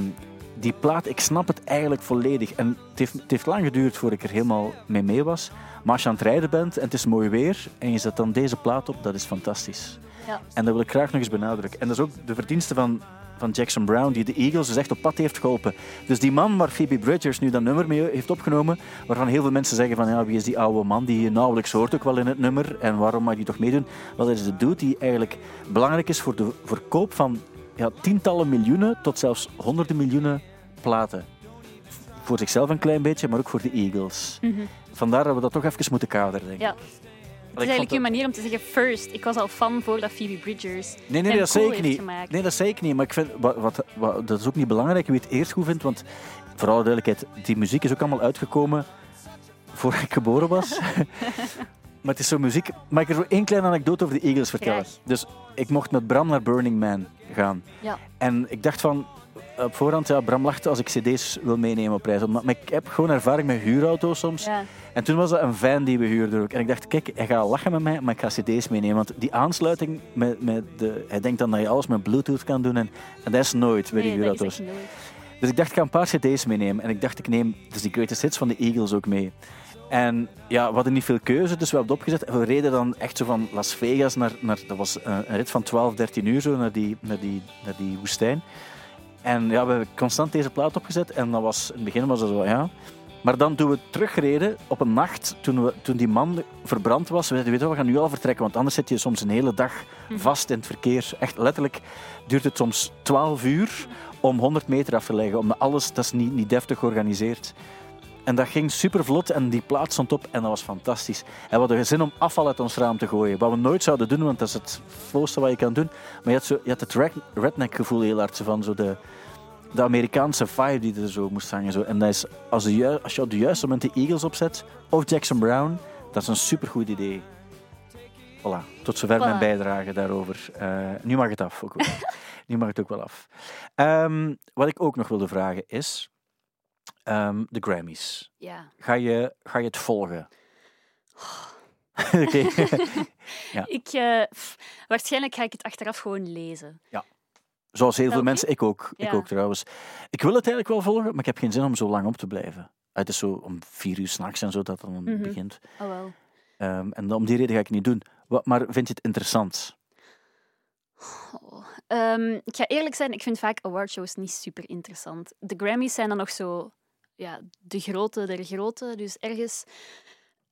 B: die plaat, ik snap het eigenlijk volledig. En het heeft, het heeft lang geduurd voordat ik er helemaal mee mee was. Maar als je aan het rijden bent en het is mooi weer en je zet dan deze plaat op, dat is fantastisch.
C: Ja.
B: En dat wil ik graag nog eens benadrukken. En dat is ook de verdienste van, van Jackson Brown, die de Eagles dus echt op pad heeft geholpen. Dus die man waar Phoebe Bridgers nu dat nummer mee heeft opgenomen, waarvan heel veel mensen zeggen van ja, wie is die oude man die je nauwelijks hoort ook wel in het nummer en waarom mag die toch meedoen? Wel, dat is de dude die eigenlijk belangrijk is voor de verkoop van ja, tientallen miljoenen tot zelfs honderden miljoenen platen. Voor zichzelf een klein beetje, maar ook voor de Eagles.
C: Mhm.
B: Vandaar dat we dat toch even moeten kaderen, denk ik.
C: Ja. Het is eigenlijk uw manier om te zeggen first. Ik was al fan voordat Phoebe Bridgers
B: Nee, nee, dat
C: cool
B: zeker
C: heeft
B: niet.
C: gemaakt.
B: Nee, dat zeker niet. Maar ik vind, wat, wat, wat- dat is ook niet belangrijk wie het eerst goed vindt. Want voor alle duidelijkheid, die muziek is ook allemaal uitgekomen voor ik geboren was. (laughs) maar het is zo muziek. Mag ik er zo één kleine anekdote over de Eagles vertellen? Dus ik mocht met Bram naar Burning Man gaan.
C: Ja.
B: En ik dacht van, op voorhand, ja, Bram lacht als ik cd's wil meenemen op reis. Omdat, maar ik heb gewoon ervaring met huurauto's soms.
C: Ja.
B: En toen was dat een fan die we huurden ook. En ik dacht, kijk, hij gaat lachen met mij, maar ik ga cd's meenemen. Want die aansluiting met, met de... Hij denkt dan dat je alles met bluetooth kan doen. En, en dat is nooit bij die
C: Nee,
B: huurauto's. Dus ik dacht, ik ga een paar cd's meenemen. En ik dacht, ik neem dus die greatest hits van de Eagles ook mee. En ja, we hadden niet veel keuze, dus we hebben het opgezet. En we reden dan echt zo van Las Vegas naar... naar dat was een, een rit van 12, 13 uur zo, naar die, naar die, naar die woestijn. En ja, we hebben constant deze plaat opgezet. En dat was, in het begin was dat zo, ja... Maar dan toen we terugreden op een nacht, toen, we, toen die man verbrand was, we zeiden, weet je, we gaan nu al vertrekken, want anders zit je soms een hele dag vast in het verkeer. Echt letterlijk duurt het soms 12 uur om 100 meter af te leggen. Om alles, dat is niet, niet deftig georganiseerd. En dat ging super vlot en die plaat stond op en dat was fantastisch. En we hadden zin om afval uit ons raam te gooien. Wat we nooit zouden doen, want dat is het flauwste wat je kan doen. Maar je had, zo, je had het red- redneck gevoel heel hard, van zo de, de Amerikaanse vibe die er zo moest hangen. Zo. En dat is, als, de, als je op de juiste moment de Eagles opzet, of Jackson Brown, dat is een supergoed idee. Voilà, tot zover mijn bijdrage daarover. Eh, nu mag het af. Ook. (laughs) nu mag het ook wel af. Ehm, wat ik ook nog wilde vragen is ehm, de Grammys.
C: Ja.
B: Ga je, ga je het volgen? (laughs) Oké. (laughs)
C: Ik, eh, pff, waarschijnlijk ga ik het achteraf gewoon lezen.
B: Zoals heel veel mensen, ik ook. Ik
C: Ja.
B: ook trouwens. Ik wil het eigenlijk wel volgen, maar ik heb geen zin om zo lang op te blijven. Het is zo om vier uur s'nachts en zo dat het dan
C: Mhm.
B: begint.
C: Oh wel.
B: Ehm, en om die reden ga ik het niet doen. Wat, maar vind je het interessant?
C: Oh. Ehm, ik ga eerlijk zijn, ik vind vaak awardshows niet super interessant. De Grammys zijn dan nog zo ja, de grote der grote. Dus ergens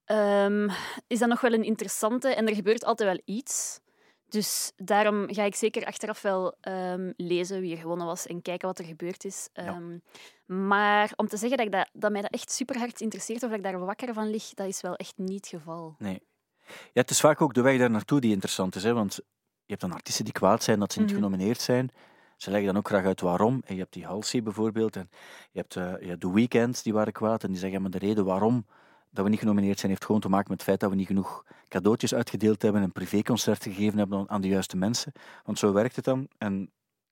C: ehm, is dat nog wel een interessante en er gebeurt altijd wel iets. Dus daarom ga ik zeker achteraf wel ehm, lezen wie er gewonnen was en kijken wat er gebeurd is. Ehm, Maar om te zeggen dat, ik dat, dat mij dat echt super hard interesseert of dat ik daar wakker van lig, dat is wel echt niet het geval.
B: Nee. Ja, het is vaak ook de weg daar naartoe die interessant is. Hè? Want je hebt dan artiesten die kwaad zijn dat ze niet
C: Mhm.
B: genomineerd zijn. Ze leggen dan ook graag uit waarom. En je hebt die Halsey bijvoorbeeld. En je hebt, eh, je hebt The Weeknd, die waren kwaad. En die zeggen, maar de reden waarom dat we niet genomineerd zijn, heeft gewoon te maken met het feit dat we niet genoeg cadeautjes uitgedeeld hebben en privéconcerten gegeven hebben aan- de juiste mensen. Want zo werkt het dan. En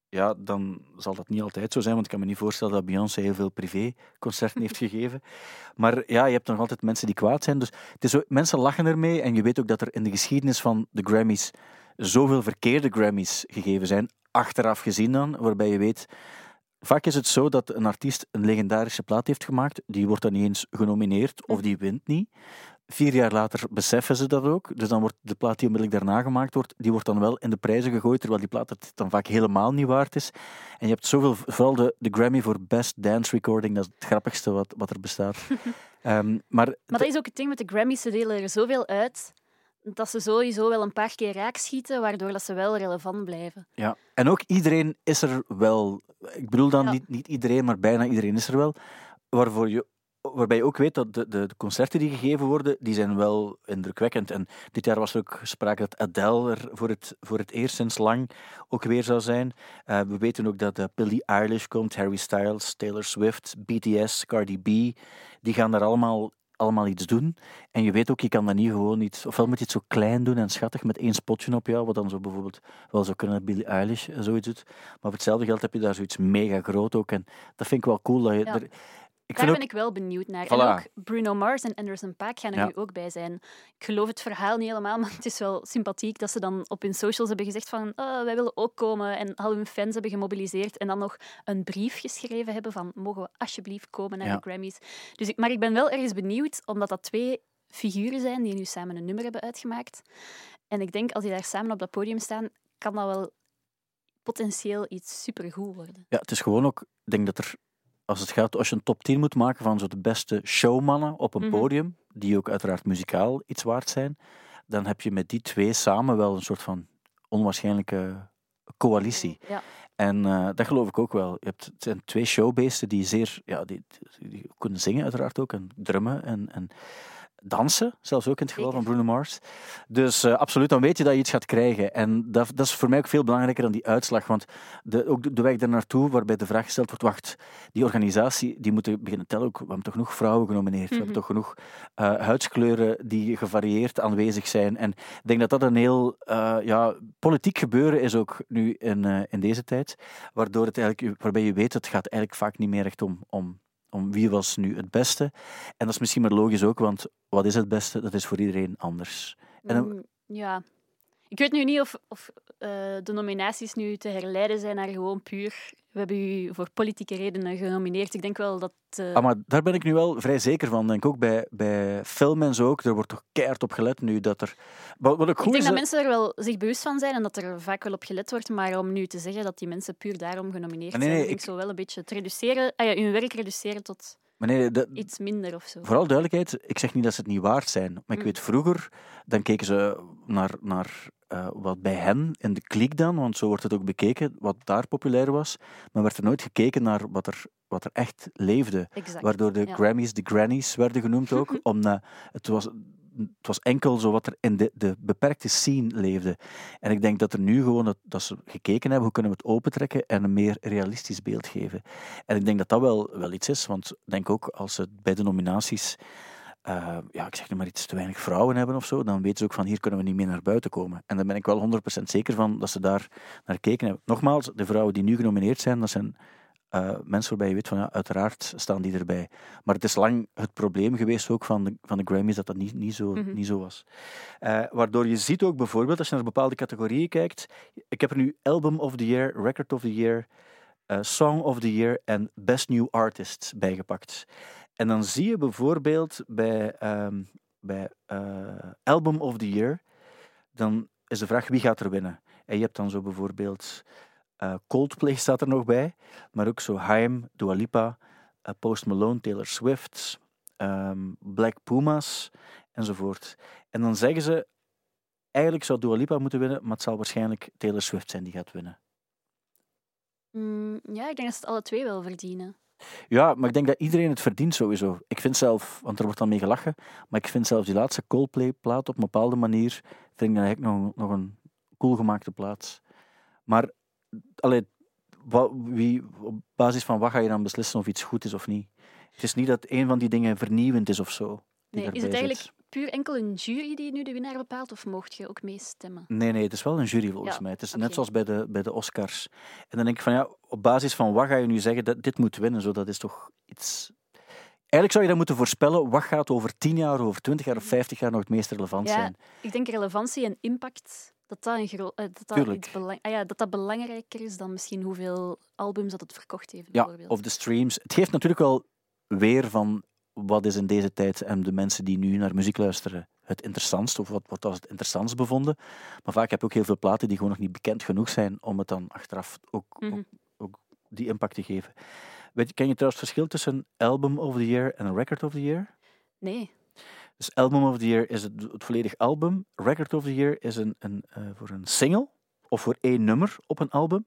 B: ja, dan zal dat niet altijd zo zijn, want ik kan me niet voorstellen dat Beyoncé heel veel privéconcerten heeft (laughs) gegeven. Maar ja, je hebt nog altijd mensen die kwaad zijn. Dus het is zo, mensen lachen ermee en je weet ook dat er in de geschiedenis van de Grammys zoveel verkeerde Grammys gegeven zijn, achteraf gezien dan, waarbij je weet... Vaak is het zo dat een artiest een legendarische plaat heeft gemaakt, die wordt dan niet eens genomineerd of die wint niet. Vier jaar later beseffen ze dat ook, dus dan wordt de plaat die onmiddellijk daarna gemaakt wordt, die wordt dan wel in de prijzen gegooid, terwijl die plaat het dan vaak helemaal niet waard is. En je hebt zoveel, vooral de, de Grammy voor Best Dance Recording, dat is het grappigste wat, wat er bestaat. (laughs) Ehm, maar
C: Maar dat is ook het ding met de Grammys, ze delen er zoveel uit dat ze sowieso wel een paar keer raak schieten, waardoor dat ze wel relevant blijven.
B: Ja, en ook iedereen is er wel. Ik bedoel dan
C: Ja.
B: niet, niet iedereen, maar bijna iedereen is er wel. Waarvoor je, waarbij je ook weet dat de, de, de concerten die gegeven worden, die zijn wel indrukwekkend. En dit jaar was er ook sprake dat Adele er voor het, voor het eerst sinds lang ook weer zou zijn. Eh, we weten ook dat uh, Billie Eilish komt, Harry Styles, Taylor Swift, BTS, Cardi B. Die gaan daar allemaal allemaal iets doen. En je weet ook, je kan dat niet gewoon iets... Ofwel moet je het zo klein doen en schattig met één spotje op jou, wat dan zo bijvoorbeeld wel zou kunnen dat Billie Eilish zoiets doet. Maar voor hetzelfde geld heb je daar zoiets mega groot ook. En dat vind ik wel cool. Dat je
C: Ja.
B: er, ik
C: Daar ben
B: ook,
C: ik wel benieuwd naar.
B: Voilà.
C: En ook Bruno Mars en Anderson Paak gaan er
B: Ja.
C: nu ook bij zijn. Ik geloof het verhaal niet helemaal, (laughs) maar het is wel sympathiek dat ze dan op hun socials hebben gezegd van oh, wij willen ook komen en al hun fans hebben gemobiliseerd en dan nog een brief geschreven hebben van mogen we alsjeblieft komen naar
B: Ja.
C: de Grammys. Dus ik, maar ik ben wel ergens benieuwd, omdat dat twee figuren zijn die nu samen een nummer hebben uitgemaakt. En ik denk, als die daar samen op dat podium staan, kan dat wel potentieel iets supergoed worden.
B: ja, het is gewoon ook... Ik denk dat er, als het gaat, als je een top 10 moet maken van zo de beste showmannen op een
C: Mhm.
B: podium, die ook uiteraard muzikaal iets waard zijn, dan heb je met die twee samen wel een soort van onwaarschijnlijke coalitie.
C: Ja.
B: En eh, dat geloof ik ook wel. Je hebt, het zijn twee showbeesten die zeer... Ja, die, die kunnen zingen uiteraard ook en drummen. En, en dansen, zelfs ook in het geval van Bruno Mars. Dus uh, absoluut, dan weet je dat je iets gaat krijgen. En dat, dat, is voor mij ook veel belangrijker dan die uitslag. Want de, ook de, de weg daar naartoe, waarbij de vraag gesteld wordt, wacht, die organisatie, die moeten beginnen tellen ook, we hebben toch genoeg vrouwen genomineerd, we hebben toch genoeg uh, huidskleuren die gevarieerd aanwezig zijn. En ik denk dat dat een heel uh, ja, politiek gebeuren is ook nu in, in deze tijd, waardoor het eigenlijk, waarbij je weet, het gaat eigenlijk vaak niet meer echt om, om om wie was nu het beste. En dat is misschien maar logisch ook, want wat is het beste? Dat is voor iedereen anders. En
C: mm, ja. Ik weet nu niet of, of uh, de nominaties nu te herleiden zijn naar gewoon puur we hebben u voor politieke redenen genomineerd. Ik denk wel dat... Uh...
B: Ah, maar daar ben ik nu wel vrij zeker van. Denk ook bij, bij film en zo ook. Er wordt toch keihard op gelet nu dat er...
C: Wat, wat ik goed ik denk dat mensen er wel zich bewust van zijn en dat er vaak wel op gelet wordt. Maar om nu te zeggen dat die mensen puur daarom genomineerd nee, nee, zijn, ik... zo wel een beetje te reduceren... Ah ja, hun werk reduceren tot... Nee, dat, iets minder of zo.
B: Vooral duidelijkheid, ik zeg niet dat ze het niet waard zijn. Maar ik mm. weet vroeger, dan keken ze naar, naar uh, wat bij hen in de klik dan, want zo wordt het ook bekeken, wat daar populair was. Maar werd er nooit gekeken naar wat er, wat er echt leefde.
C: Exact,
B: Waardoor de Grammys de Grannies werden genoemd ook. (laughs) omdat het was, het was enkel zo wat er in de, de beperkte scene leefde. En ik denk dat er nu gewoon dat, dat ze gekeken hebben, hoe kunnen we het opentrekken en een meer realistisch beeld geven. En ik denk dat dat wel, wel iets is, want ik denk ook als het bij de nominaties uh, ja, ik zeg nu maar iets te weinig vrouwen hebben of zo, dan weten ze ook van hier kunnen we niet meer naar buiten komen. En daar ben ik wel 100% zeker van dat ze daar naar gekeken hebben. Nogmaals, de vrouwen die nu genomineerd zijn, dat zijn uh, mensen waarbij je weet van ja, uiteraard staan die erbij. Maar het is lang het probleem geweest ook van de, van de Grammys dat dat niet, niet, zo, mm -hmm. niet zo was. Uh, waardoor je ziet ook bijvoorbeeld, als je naar bepaalde categorieën kijkt, ik heb er nu Album of the Year, Record of the Year, uh, Song of the Year en Best New Artist bijgepakt. En dan zie je bijvoorbeeld bij, um, bij uh, Album of the Year, dan is de vraag wie gaat er winnen. En je hebt dan zo bijvoorbeeld uh, Coldplay staat er nog bij, maar ook zo Haim, Dua Lipa, uh, Post Malone, Taylor Swift, um, Black Pumas enzovoort. En dan zeggen ze, eigenlijk zou Dua Lipa moeten winnen, maar het zal waarschijnlijk Taylor Swift zijn die gaat winnen.
C: Mm, ja, ik denk dat ze het alle twee wel verdienen.
B: Ja, maar ik denk dat iedereen het verdient sowieso. Ik vind zelf, want er wordt dan mee gelachen, maar ik vind zelfs die laatste Coldplay-plaat op een bepaalde manier, vind ik eigenlijk nog, nog een cool gemaakte plaats. Maar, allee, wat, wie, op basis van wat ga je dan beslissen of iets goed is of niet? Het is niet dat een van die dingen vernieuwend is of zo.
C: Nee, is het eigenlijk puur enkel een jury die nu de winnaar bepaalt, of mocht je ook meestemmen?
B: Nee, nee, het is wel een jury volgens mij. Het is net zoals bij de, bij de Oscars. En dan denk ik van ja, op basis van wat ga je nu zeggen dat dit moet winnen? Zo, dat is toch iets. Eigenlijk zou je dan moeten voorspellen wat gaat over 10 jaar, over 20 jaar of 50 jaar nog het meest relevant
C: ja,
B: zijn.
C: Ik denk relevantie en impact dat dat, een gro- eh, dat, dat, iets belang- ah ja, dat dat belangrijker is dan misschien hoeveel albums dat het verkocht heeft.
B: Ja, of de streams. Het geeft natuurlijk wel weer van wat is in deze tijd en de mensen die nu naar muziek luisteren het interessantst, of wat, wat was het interessantst bevonden. Maar vaak heb je ook heel veel platen die gewoon nog niet bekend genoeg zijn om het dan achteraf ook, mm -hmm. ook, ook, die impact te geven. Weet je, ken je trouwens het verschil tussen Album of the Year en Record of the Year?
C: Nee.
B: Dus Album of the Year is het, het volledig album. Record of the Year is een, een, uh, voor een single of voor één nummer op een album.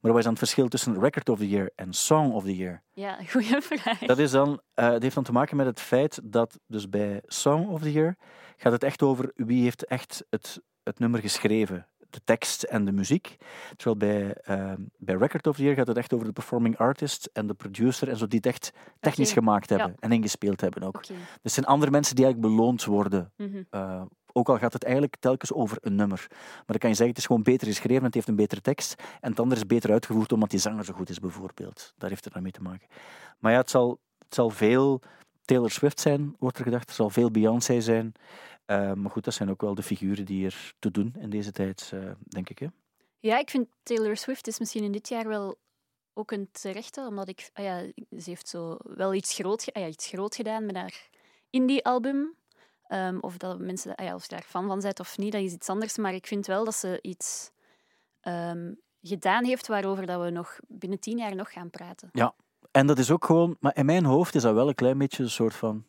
B: Maar wat is dan het verschil tussen Record of the Year en Song of the Year?
C: Ja, (laughs) goede vraag.
B: Dat, is dan, uh, dat heeft dan te maken met het feit dat dus bij Song of the Year gaat het echt over wie heeft echt het, het nummer geschreven. De tekst en de muziek. Terwijl bij, uh, bij Record of the Year gaat het echt over de performing artist en de producer en zo die het echt technisch okay. gemaakt hebben ja. en ingespeeld hebben ook. Okay. Dus het zijn andere mensen die eigenlijk beloond worden mm -hmm. uh, ook al gaat het eigenlijk telkens over een nummer. Maar dan kan je zeggen, het is gewoon beter geschreven, het heeft een betere tekst. En het andere is beter uitgevoerd omdat die zanger zo goed is, bijvoorbeeld. Daar heeft het dan mee te maken. Maar ja, het zal, het zal veel Taylor Swift zijn, wordt er gedacht. Er zal veel Beyoncé zijn. Uh, maar goed, dat zijn ook wel de figuren die er te doen in deze tijd, uh, denk ik. Hè?
C: Ja, ik vind Taylor Swift is misschien in dit jaar wel ook een terechte, omdat ik... Ah ja, ze heeft zo wel iets groot, ah ja, iets groot gedaan met haar indie-album. Um, of dat mensen ah ja, of je daar fan van zijn of niet, dat is iets anders. Maar ik vind wel dat ze iets um, gedaan heeft waarover dat we nog binnen tien jaar nog gaan praten.
B: Ja, en dat is ook gewoon... Maar in mijn hoofd is dat wel een klein beetje een soort van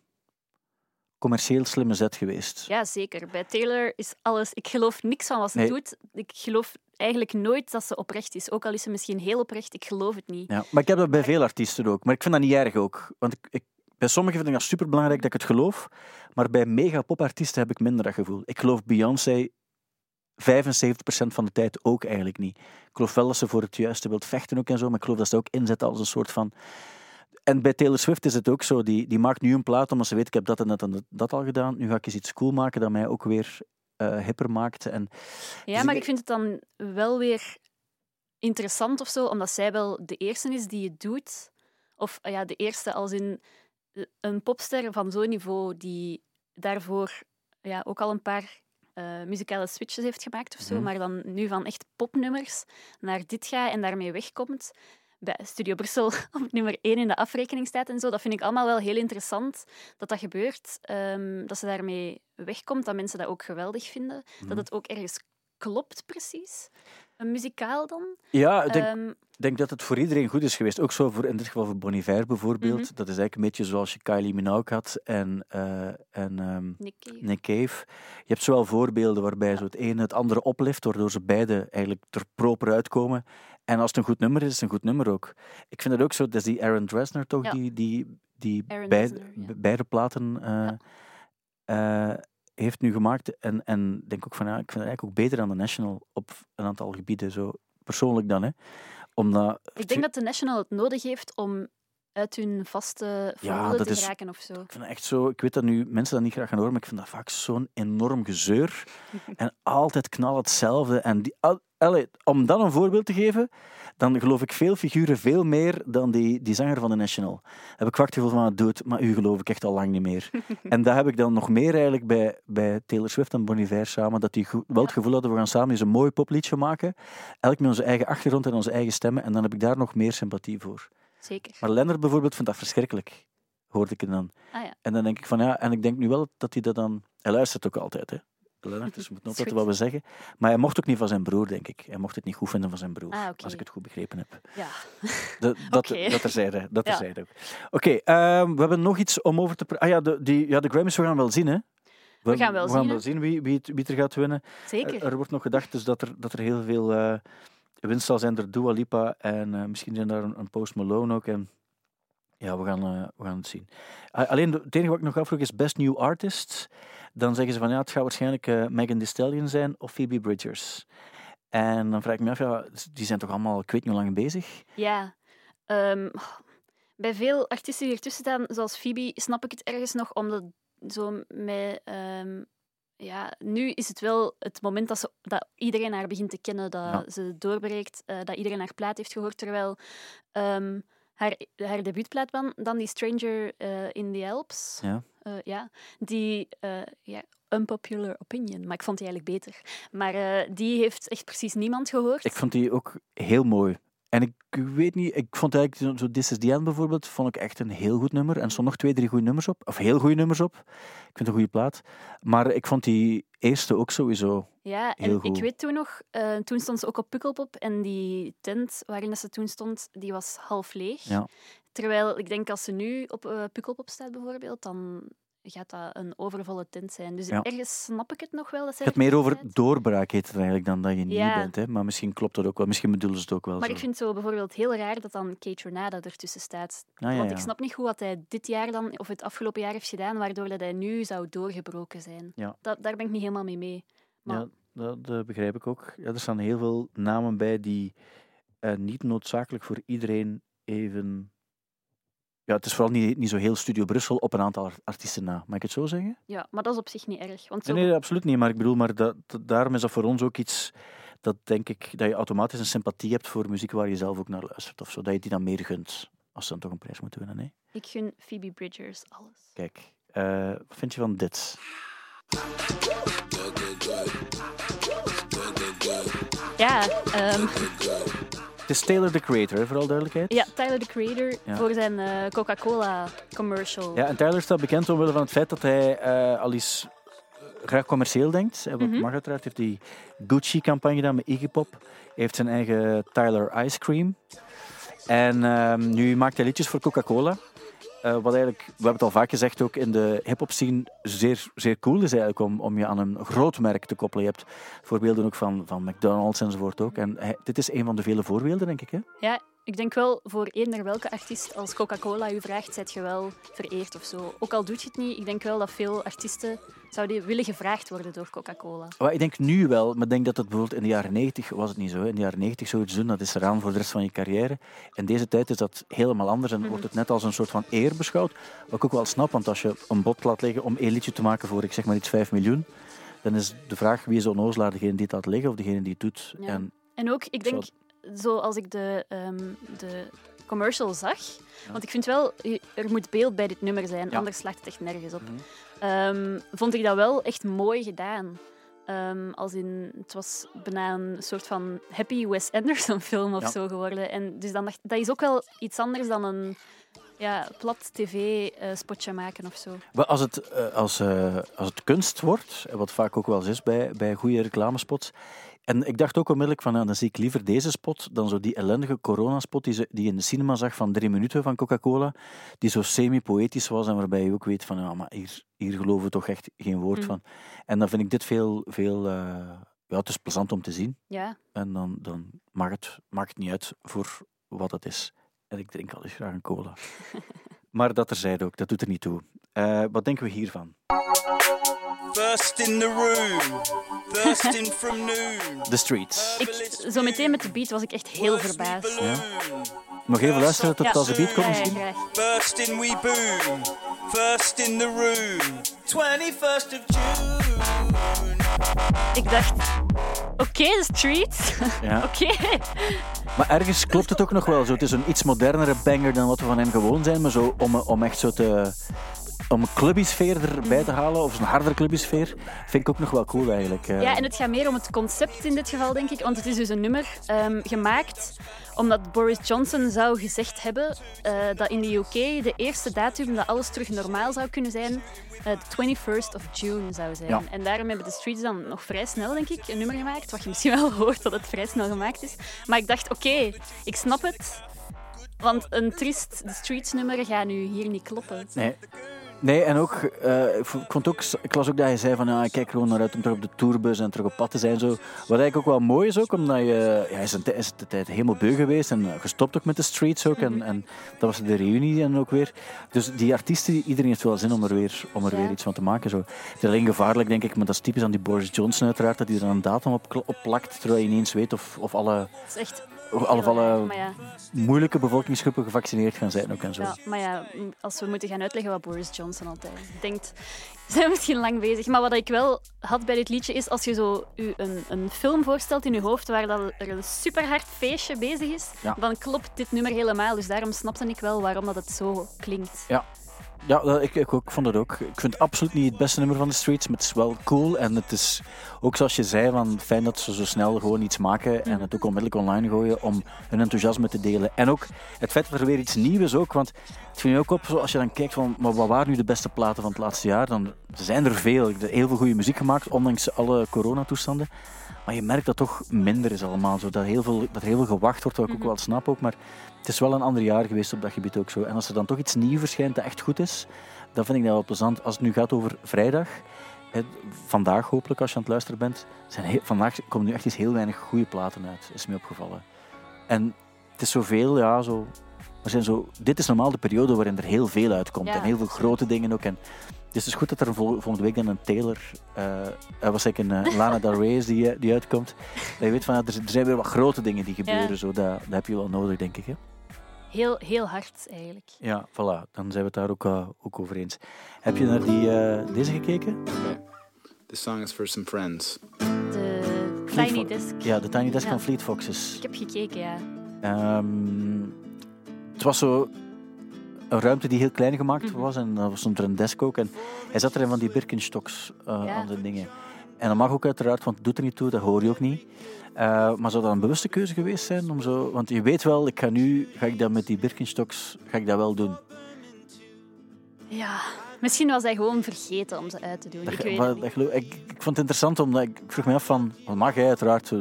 B: commercieel slimme zet geweest.
C: Ja, zeker. Bij Taylor is alles... Ik geloof niks van wat ze nee. doet. Ik geloof eigenlijk nooit dat ze oprecht is. Ook al is ze misschien heel oprecht, ik geloof het niet.
B: Ja, maar ik heb dat bij veel artiesten ook. Maar ik vind dat niet erg ook. Want ik, ik bij sommigen vind ik dat superbelangrijk dat ik het geloof, maar bij mega popartiesten heb ik minder dat gevoel. Ik geloof Beyoncé 75% van de tijd ook eigenlijk niet. Ik geloof wel dat ze voor het juiste wilt vechten ook en zo, maar ik geloof dat ze ook inzetten als een soort van... En bij Taylor Swift is het ook zo. Die, die maakt nu een plaat omdat ze weet, ik heb dat en dat en dat, al gedaan. Nu ga ik eens iets cool maken dat mij ook weer eh, hipper maakt. En,
C: Ja,
B: Dus
C: maar
B: ik-
C: ik vind het dan wel weer interessant of zo, omdat zij wel de eerste is die het doet. Of ja, de eerste als in een popster van zo'n niveau die daarvoor ja, ook al een paar eh, muzikale switches heeft gemaakt of zo,
B: Mhm.
C: maar dan nu van echt popnummers naar dit gaat en daarmee wegkomt. Bij Studio Brussel (laughs) op nummer 1 in de afrekening staat en zo. Dat vind ik allemaal wel heel interessant dat dat gebeurt. ehm, dat ze daarmee wegkomt, dat mensen dat ook geweldig vinden.
B: Mhm.
C: Dat het ook ergens klopt, precies. Een muzikaal dan.
B: ja, ik denk,
C: Ehm,
B: denk dat het voor iedereen goed is geweest. Ook zo voor, in dit geval voor Bon Iver bijvoorbeeld.
C: Mhm.
B: Dat is eigenlijk een beetje zoals je Kylie Minogue had en, eh, en ehm,
C: Nick Cave.
B: Nick Cave. Je hebt zowel voorbeelden waarbij zo het ene het andere oplift, waardoor ze beide eigenlijk er proper uitkomen. En als het een goed nummer is, is het een goed nummer ook. Ik vind het ook zo, dat is die Aaron Dresner toch,
C: Ja.
B: die, die, die beide,
C: Dresner, ja.
B: beide platen eh,
C: Ja.
B: eh, heeft nu gemaakt. En, en denk ook van, ja, ik vind het eigenlijk ook beter dan de National op een aantal gebieden, zo persoonlijk dan. Hè. Omdat,
C: Ik denk dat de National het nodig heeft om uit hun vaste formule
B: dat
C: te
B: is-
C: geraken of zo.
B: Ik vind echt zo, ik weet dat nu mensen dat niet graag gaan horen, maar ik vind dat vaak zo'n enorm gezeur. (laughs) en altijd knal hetzelfde. En die, al- allee, om dan een voorbeeld te geven, dan geloof ik veel figuren veel meer dan die, die zanger van de National. Heb ik het gevoel van, doe het, maar u geloof ik echt al lang niet meer. (laughs) en dat heb ik dan nog meer eigenlijk bij, bij Taylor Swift en Bon Iver samen, dat die wel het gevoel hadden, we gaan samen eens een mooi popliedje maken. Elk met onze eigen achtergrond en onze eigen stemmen. En dan heb ik daar nog meer sympathie voor.
C: Zeker.
B: Maar Lennart bijvoorbeeld vindt dat verschrikkelijk, hoorde ik dan.
C: Ah ja.
B: En dan denk ik van ja, en ik denk nu wel dat hij dat dan. Hij luistert ook altijd, hè. Lennart, dus we moeten (laughs)
C: goed.
B: wat we zeggen. Maar hij mocht ook niet van zijn broer, denk ik. Hij mocht het niet goed vinden van zijn broer,
C: Ah,
B: als ik het goed begrepen heb.
C: Ja.
B: De, (laughs) dat,
C: Oké.
B: dat terzijde. Dat (laughs)
C: Ja.
B: terzijde ook. Oké, ehm, we hebben nog iets om over te praten. Ah ja de, die, ja, de Grammys, we gaan wel zien, hè.
C: We gaan wel
B: we gaan
C: zien,
B: wel zien wie, wie, het- wie er gaat winnen.
C: Zeker.
B: Er, er wordt nog gedacht dus dat, er, dat er heel veel eh, winst zal zijn door Dua Lipa en eh, misschien zijn daar een, een Post Malone ook. En ja, we gaan, eh, we gaan het zien. Alleen het enige wat ik nog afvroeg is Best New Artist. Dan zeggen ze van ja, het gaat waarschijnlijk eh, Megan Thee Stallion zijn of Phoebe Bridgers. En dan vraag ik me af, ja, die zijn toch allemaal, ik weet niet hoe lang bezig.
C: Ja. Ehm, bij veel artiesten die ertussen staan, zoals Phoebe, snap ik het ergens nog, omdat zo met... ehm, ja, nu is het wel het moment dat, ze, dat iedereen haar begint te kennen, dat
B: Ja.
C: ze doorbreekt, eh, dat iedereen haar plaat heeft gehoord, terwijl ehm, haar, haar debuutplaat dan, dan die Stranger eh, in the Alps,
B: Ja.
C: eh, ja, die... eh, ja, unpopular opinion, maar ik vond die eigenlijk beter. Maar die heeft echt precies niemand gehoord.
B: Ik vond die ook heel mooi. En ik weet niet, ik vond eigenlijk zo- This is the End bijvoorbeeld, vond ik echt een heel goed nummer. En er stonden nog twee, drie goede nummers op. Of heel goede nummers op. Ik vind het een goede plaat. Maar ik vond die eerste ook sowieso.
C: Ja,
B: Heel
C: en
B: goed.
C: ik weet toen nog, eh, toen stond ze ook op Pukkelpop en die tent waarin dat ze toen stond, die was half leeg.
B: Ja.
C: Terwijl ik denk als ze nu op eh, Pukkelpop staat bijvoorbeeld, dan gaat dat een overvolle tent zijn. Dus
B: Ja.
C: ergens snap ik het nog wel. Dat
B: Het gaat meer over doorbraak heet het eigenlijk dan dat je nieuw
C: Ja.
B: bent. Hè? Maar misschien klopt dat ook wel. Misschien bedoelen ze het ook wel
C: Maar
B: zo.
C: ik vind het zo bijvoorbeeld heel raar dat dan Kate Renata ertussen staat.
B: Ah, ja,
C: Want ik snap niet goed wat hij dit jaar dan, of het afgelopen jaar heeft gedaan, waardoor dat hij nu zou doorgebroken zijn.
B: Ja.
C: Dat, daar ben ik niet helemaal mee mee. Maar
B: Ja, dat, dat begrijp ik ook. Ja, er staan heel veel namen bij die eh, niet noodzakelijk voor iedereen even... Ja, het is vooral niet, niet zo heel Studio Brussel op een aantal ar- artiesten na. Mag ik het zo zeggen?
C: ja, maar dat is op zich niet erg. Want zo
B: Nee, nee, absoluut niet. Maar ik bedoel, maar dat, dat- daarom is dat voor ons ook iets dat denk ik dat je automatisch een sympathie hebt voor muziek waar je zelf ook naar luistert. Of zo, dat je die dan meer gunt. Als ze dan toch een prijs moeten winnen. Nee?
C: Ik gun Phoebe Bridgers alles.
B: Kijk, eh, wat vind je van dit?
C: Ja, ehm,
B: Het is Taylor the Creator, hè, voor alle duidelijkheid.
C: ja Tyler the Creator
B: Ja.
C: voor zijn eh, Coca-Cola commercial.
B: Ja, en Tyler staat bekend omwille van het feit dat hij eh, al eens graag commercieel denkt. En wat
C: Mhm.
B: mag uiteraard. heeft die Gucci-campagne gedaan met Iggy Pop. Hij heeft zijn eigen Tyler Ice Cream. En ehm, nu maakt hij liedjes voor Coca-Cola. Eh, wat eigenlijk, we hebben het al vaak gezegd, ook in de hip-hop scene zeer, zeer cool is eigenlijk om, om je aan een groot merk te koppelen. Je hebt voorbeelden ook van, van McDonald's enzovoort ook. En dit is een van de vele voorbeelden, denk ik. Hè?
C: Ja, ik denk wel voor eender welke artiest, als Coca-Cola u vraagt, zijt je wel vereerd of zo. Ook al doet je het niet, ik denk wel dat veel artiesten zouden willen gevraagd worden door Coca-Cola.
B: Maar ik denk nu wel, maar ik denk dat het bijvoorbeeld in de jaren 90 was het niet zo. In de jaren 90 zoiets doen, dat is eraan voor de rest van je carrière. In deze tijd is dat helemaal anders en wordt het net als een soort van eer beschouwd. Wat ik ook wel snap, want als je een bot laat liggen om één liedje te maken voor, ik zeg maar iets, 5 miljoen, dan is de vraag wie is onnozelaar, degene die het laat liggen of degene die het doet.
C: Ja.
B: En
C: En ook, ik denk, zoals ik de, ehm, de commercial zag, want ik vind wel, er moet beeld bij dit nummer zijn,
B: Ja.
C: anders slaat het echt nergens op.
B: Mhm.
C: Ehm, vond ik dat wel echt mooi gedaan. Ehm, als in, het was bijna een soort van happy Wes Anderson film of
B: Ja.
C: zo geworden. En dus dan dacht, dat is ook wel iets anders dan een ja, plat tv-spotje maken of zo.
B: Maar als het, eh, als, eh, als het kunst wordt, wat vaak ook wel eens is bij, bij goede reclamespots. En ik dacht ook onmiddellijk van, ja, dan zie ik liever deze spot dan zo die ellendige coronaspot die, ze, die in de cinema zag van drie minuten van Coca-Cola. Die zo semi-poëtisch was en waarbij je ook weet van, ja, maar hier, hier geloven we toch echt geen woord
C: Mhm.
B: van. En dan vind ik dit veel, veel eh, ja, het is plezant om te zien.
C: Ja,
B: En dan, dan maakt, het, maakt het niet uit voor wat het is. En ik drink al eens graag een cola. (laughs) maar dat terzijde ook, dat doet er niet toe. Eh, wat denken we hiervan?
F: First in the room, thirsting from noon.
B: The Streets.
C: ik, zo meteen met de beat was ik echt heel verbaasd.
B: Ja. Nog even luisteren tot
C: Ja.
B: als de beat komt
C: ja,
B: misschien?
F: First in we boom, first in the room. 21st of June.
C: Ik dacht, oké, de streets. (laughs)
B: Ja.
C: oké.
B: Maar ergens klopt het ook nog wel zo. Het is een iets modernere banger dan wat we van hem gewoon zijn. Maar zo om, om echt zo te... Om een clubbysfeer erbij te halen, of zo'n hardere clubbysfeer, vind ik ook nog wel cool eigenlijk. eh.
C: Ja, en het gaat meer om het concept in dit geval, denk ik. Want het is dus een nummer ehm, gemaakt omdat Boris Johnson zou gezegd hebben eh, dat in de UK de eerste datum dat alles terug normaal zou kunnen zijn, eh, de 21st of June zou zijn.
B: Ja.
C: En daarom hebben de Streets dan nog vrij snel, denk ik, een nummer gemaakt. Wat je misschien wel (laughs) hoort dat het vrij snel gemaakt is. Maar ik dacht, oké, ik snap het. Want een triest The Streets nummer gaat nu hier niet kloppen.
B: Nee. Nee, en ook, eh, ik vond- ook, ik las ook dat je zei van, ja, ik kijk gewoon naar uit om terug op de tourbus en terug op pad te zijn. Zo. Wat eigenlijk ook wel mooi is ook, omdat je, ja, is een, is de tijd helemaal beu geweest en eh, gestopt ook met de streets ook. En, en dat was de reunie en ook weer. Dus die artiesten, iedereen heeft wel zin om er weer, om er
C: Ja.
B: weer iets van te maken. Zo. Het is alleen gevaarlijk, denk ik, maar dat is typisch aan die Boris Johnson uiteraard, dat hij er een datum op, op plakt, terwijl je niet eens weet of, of alle,
C: Het is echt...
B: alle,
C: Maar ja,
B: moeilijke bevolkingsgroepen gevaccineerd gaan zijn ook en zo.
C: Ja, maar ja, als we moeten gaan uitleggen wat Boris Johnson altijd denkt, (laughs) zijn we misschien lang bezig. Maar wat ik wel had bij dit liedje is als je zo u een, een film voorstelt in je hoofd waar dat er een superhard feestje bezig is,
B: Ja.
C: dan klopt dit nummer helemaal. Dus daarom snapte ik wel waarom dat het zo klinkt.
B: Ja, dat- ik, ik, ook, vond het ook. Ik vind het absoluut niet het beste nummer van de Streets, maar het is wel cool. En het is ook zoals je zei, van, fijn dat ze zo snel gewoon iets maken en het ook onmiddellijk online gooien om hun enthousiasme te delen. En ook het feit dat er weer iets nieuws is ook, want het viel je ook op, als je dan kijkt van, maar wat waren nu de beste platen van het laatste jaar, dan zijn er veel. Er is heel veel goede muziek gemaakt, ondanks alle coronatoestanden. Maar je merkt dat toch minder is allemaal. Zo, dat, heel veel, dat er heel veel gewacht wordt, wat ik ook wel snap ook. Maar het is wel een ander jaar geweest op dat gebied ook zo. En als er dan toch iets nieuws verschijnt dat echt goed is, dan vind ik dat wel plezant. Als het nu gaat over vrijdag, vandaag hopelijk als je aan het luisteren bent, zijn heel- vandaag komen nu echt eens heel weinig goede platen uit, is me opgevallen. En het is zoveel, ja, zo... Er zijn zo, dit is normaal de periode waarin er heel veel uitkomt.
C: Ja,
B: en heel veel grote dingen ook. En dus het is goed dat er vol- volgende week dan een Taylor, eh eh, was ik een eh, Lana Del Rey die, die uitkomt. Dat je weet van, ja, er, er zijn weer wat grote dingen die gebeuren.
C: Ja.
B: Zo, dat, dat heb je wel nodig, denk ik. Hè?
C: Heel, heel hard eigenlijk.
B: Ja, voilà. Dan zijn we het daar ook, eh, ook over eens. Heb je naar die, eh, deze gekeken?
G: Okay. This song is for some friends.
C: De Tiny Desk.
B: Ja, de Tiny Desk
C: Ja.
B: van Fleet Foxes.
C: Ik heb gekeken, ja.
B: Ehm, het was zo een ruimte die heel klein gemaakt
C: Mhm.
B: was en er stond er een desk ook. En hij zat er in van die Birkenstocks eh,
C: Ja.
B: aan de dingen. En dat mag ook uiteraard, want het doet er niet toe, dat hoor je ook niet. Eh, maar zou dat een bewuste keuze geweest zijn? Om zo, want je weet wel, ik ga nu ga ik dat met die Birkenstocks ga ik dat wel doen.
C: Ja, misschien was hij gewoon vergeten om ze uit te doen.
B: Dat,
C: ik weet niet.
B: dat ik, ik vond het interessant, omdat ik, ik vroeg me af van, wat mag hij uiteraard, eh,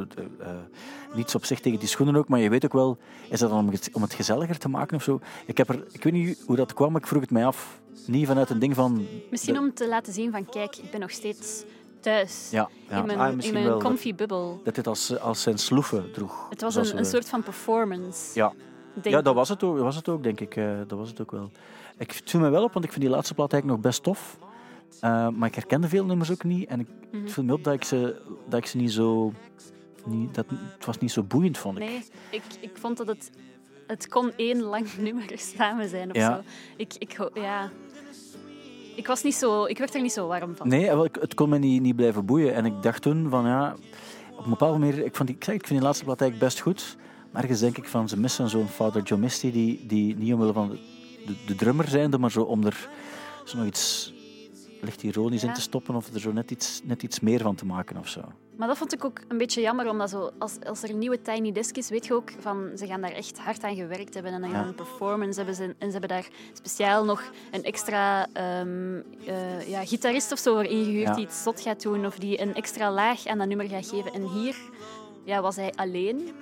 B: niets op zich tegen die schoenen ook, maar je weet ook wel, is dat dan om het, om het gezelliger te maken of zo? Ik, heb er, ik weet niet hoe dat kwam, maar ik vroeg het mij af. Niet vanuit een ding van...
C: Misschien
B: de-
C: om te laten zien van, kijk, ik ben nog steeds thuis.
B: Ja, ja.
C: in mijn,
B: Ah,
C: in mijn
B: wel.
C: comfy bubble.
B: Dat dit als, als zijn sloeven droeg.
C: Het was een, een soort van performance.
B: Ja,
C: Denk
B: Ja, dat was het ook, was het ook denk ik. eh, dat was het ook wel. Ik het viel me wel op, want ik vind die laatste plaat eigenlijk nog best tof. Eh, maar ik herkende veel nummers ook niet. En ik,
C: Mhm.
B: het viel me op dat ik ze, dat ik ze niet zo... Niet, dat, het was niet zo boeiend, vond ik.
C: Nee, ik, ik vond dat het... Het kon één lang (laughs) nummer samen zijn of
B: Ja.
C: zo. Ik, ik, ja... Ik, was niet zo, ik werd er niet zo warm van.
B: Nee, wel, ik- het kon me niet, niet blijven boeien. En ik dacht toen van ja, op een bepaalde manier, ik, vond die, ik, zeg, ik vind die laatste plaat eigenlijk best goed. Maar ergens denk ik van ze missen zo'n Father Joe Misty, die, die niet omwille van de, de, drummer zijnde, maar zo om er zo nog iets licht ironisch in te stoppen of er zo net iets, net iets meer van te maken of zo.
C: Maar dat vond ik ook een beetje jammer, omdat zo, als, als er een nieuwe Tiny Desk is, weet je ook van ze gaan daar echt hard aan gewerkt hebben en dan
B: Ja.
C: een performance hebben ze en ze hebben daar speciaal nog een extra ehm, eh, ja, gitarist of zo voor ingehuurd
B: Ja.
C: die iets zot gaat doen of die een extra laag aan dat nummer gaat geven. En hier ja, was hij alleen.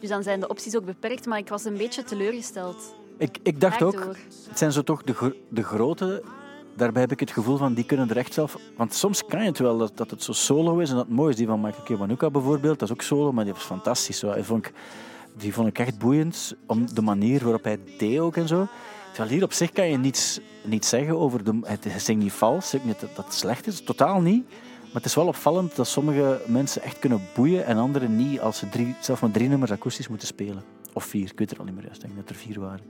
C: Dus dan zijn de opties ook beperkt, maar ik was een beetje teleurgesteld.
B: Ik, ik dacht ook, het zijn zo toch de, de grote, daarbij heb ik het gevoel van, die kunnen er echt zelf... Want soms kan je het wel, dat, dat het zo solo is en dat het mooi. Die van Michael Kiwanuka bijvoorbeeld, dat is ook solo, maar die was fantastisch. Die, vond ik, die vond ik echt boeiend, om de manier waarop hij deed ook en zo. Terwijl hier op zich kan je niets, niets zeggen over... De, hij zingt niet vals, ik niet dat dat slecht is, totaal niet. Maar het is wel opvallend dat sommige mensen echt kunnen boeien en anderen niet, als ze drie, zelf maar drie nummers akoestisch moeten spelen. Of vier, ik weet het al niet meer juist, ik denk dat er vier waren.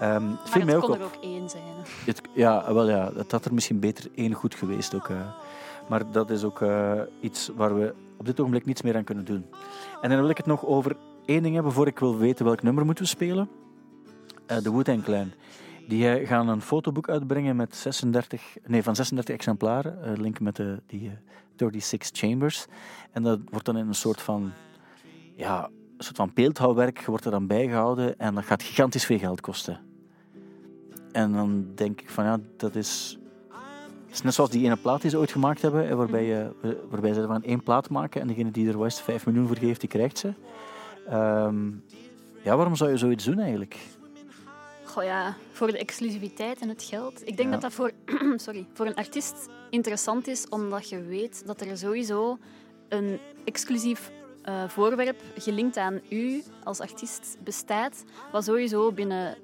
B: Ehm, het
C: Maar
B: ook
C: kon
B: op.
C: er ook één zijn.
B: Het, ja, wel ja, het had er misschien beter één goed geweest ook. eh. maar dat is ook eh, iets waar we op dit ogenblik niets meer aan kunnen doen. En dan wil ik het nog over één ding hebben, voor ik wil weten welk nummer moeten we spelen. Eh, de Wu-Tang Clan. Die eh, gaan een fotoboek uitbrengen met 36, nee, van 36 exemplaren. linken met de, die eh, 36 Chambers. En dat wordt dan in een soort van, ja, een soort van beeldhouwwerk wordt er dan bijgehouden. En dat gaat gigantisch veel geld kosten. En dan denk ik van ja, dat is. Is net zoals die ene plaat die ze ooit gemaakt hebben, waarbij, je, waarbij ze van één plaat maken en degene die er West 5 miljoen voor geeft, die krijgt ze. Ehm, ja, waarom zou je zoiets doen eigenlijk?
C: Goh ja, voor de exclusiviteit en het geld. Ik denk
B: Ja.
C: dat dat voor, (clears throat) sorry, voor een artiest interessant is, omdat je weet dat er sowieso een exclusief eh, voorwerp gelinkt aan u als artiest bestaat, wat sowieso binnen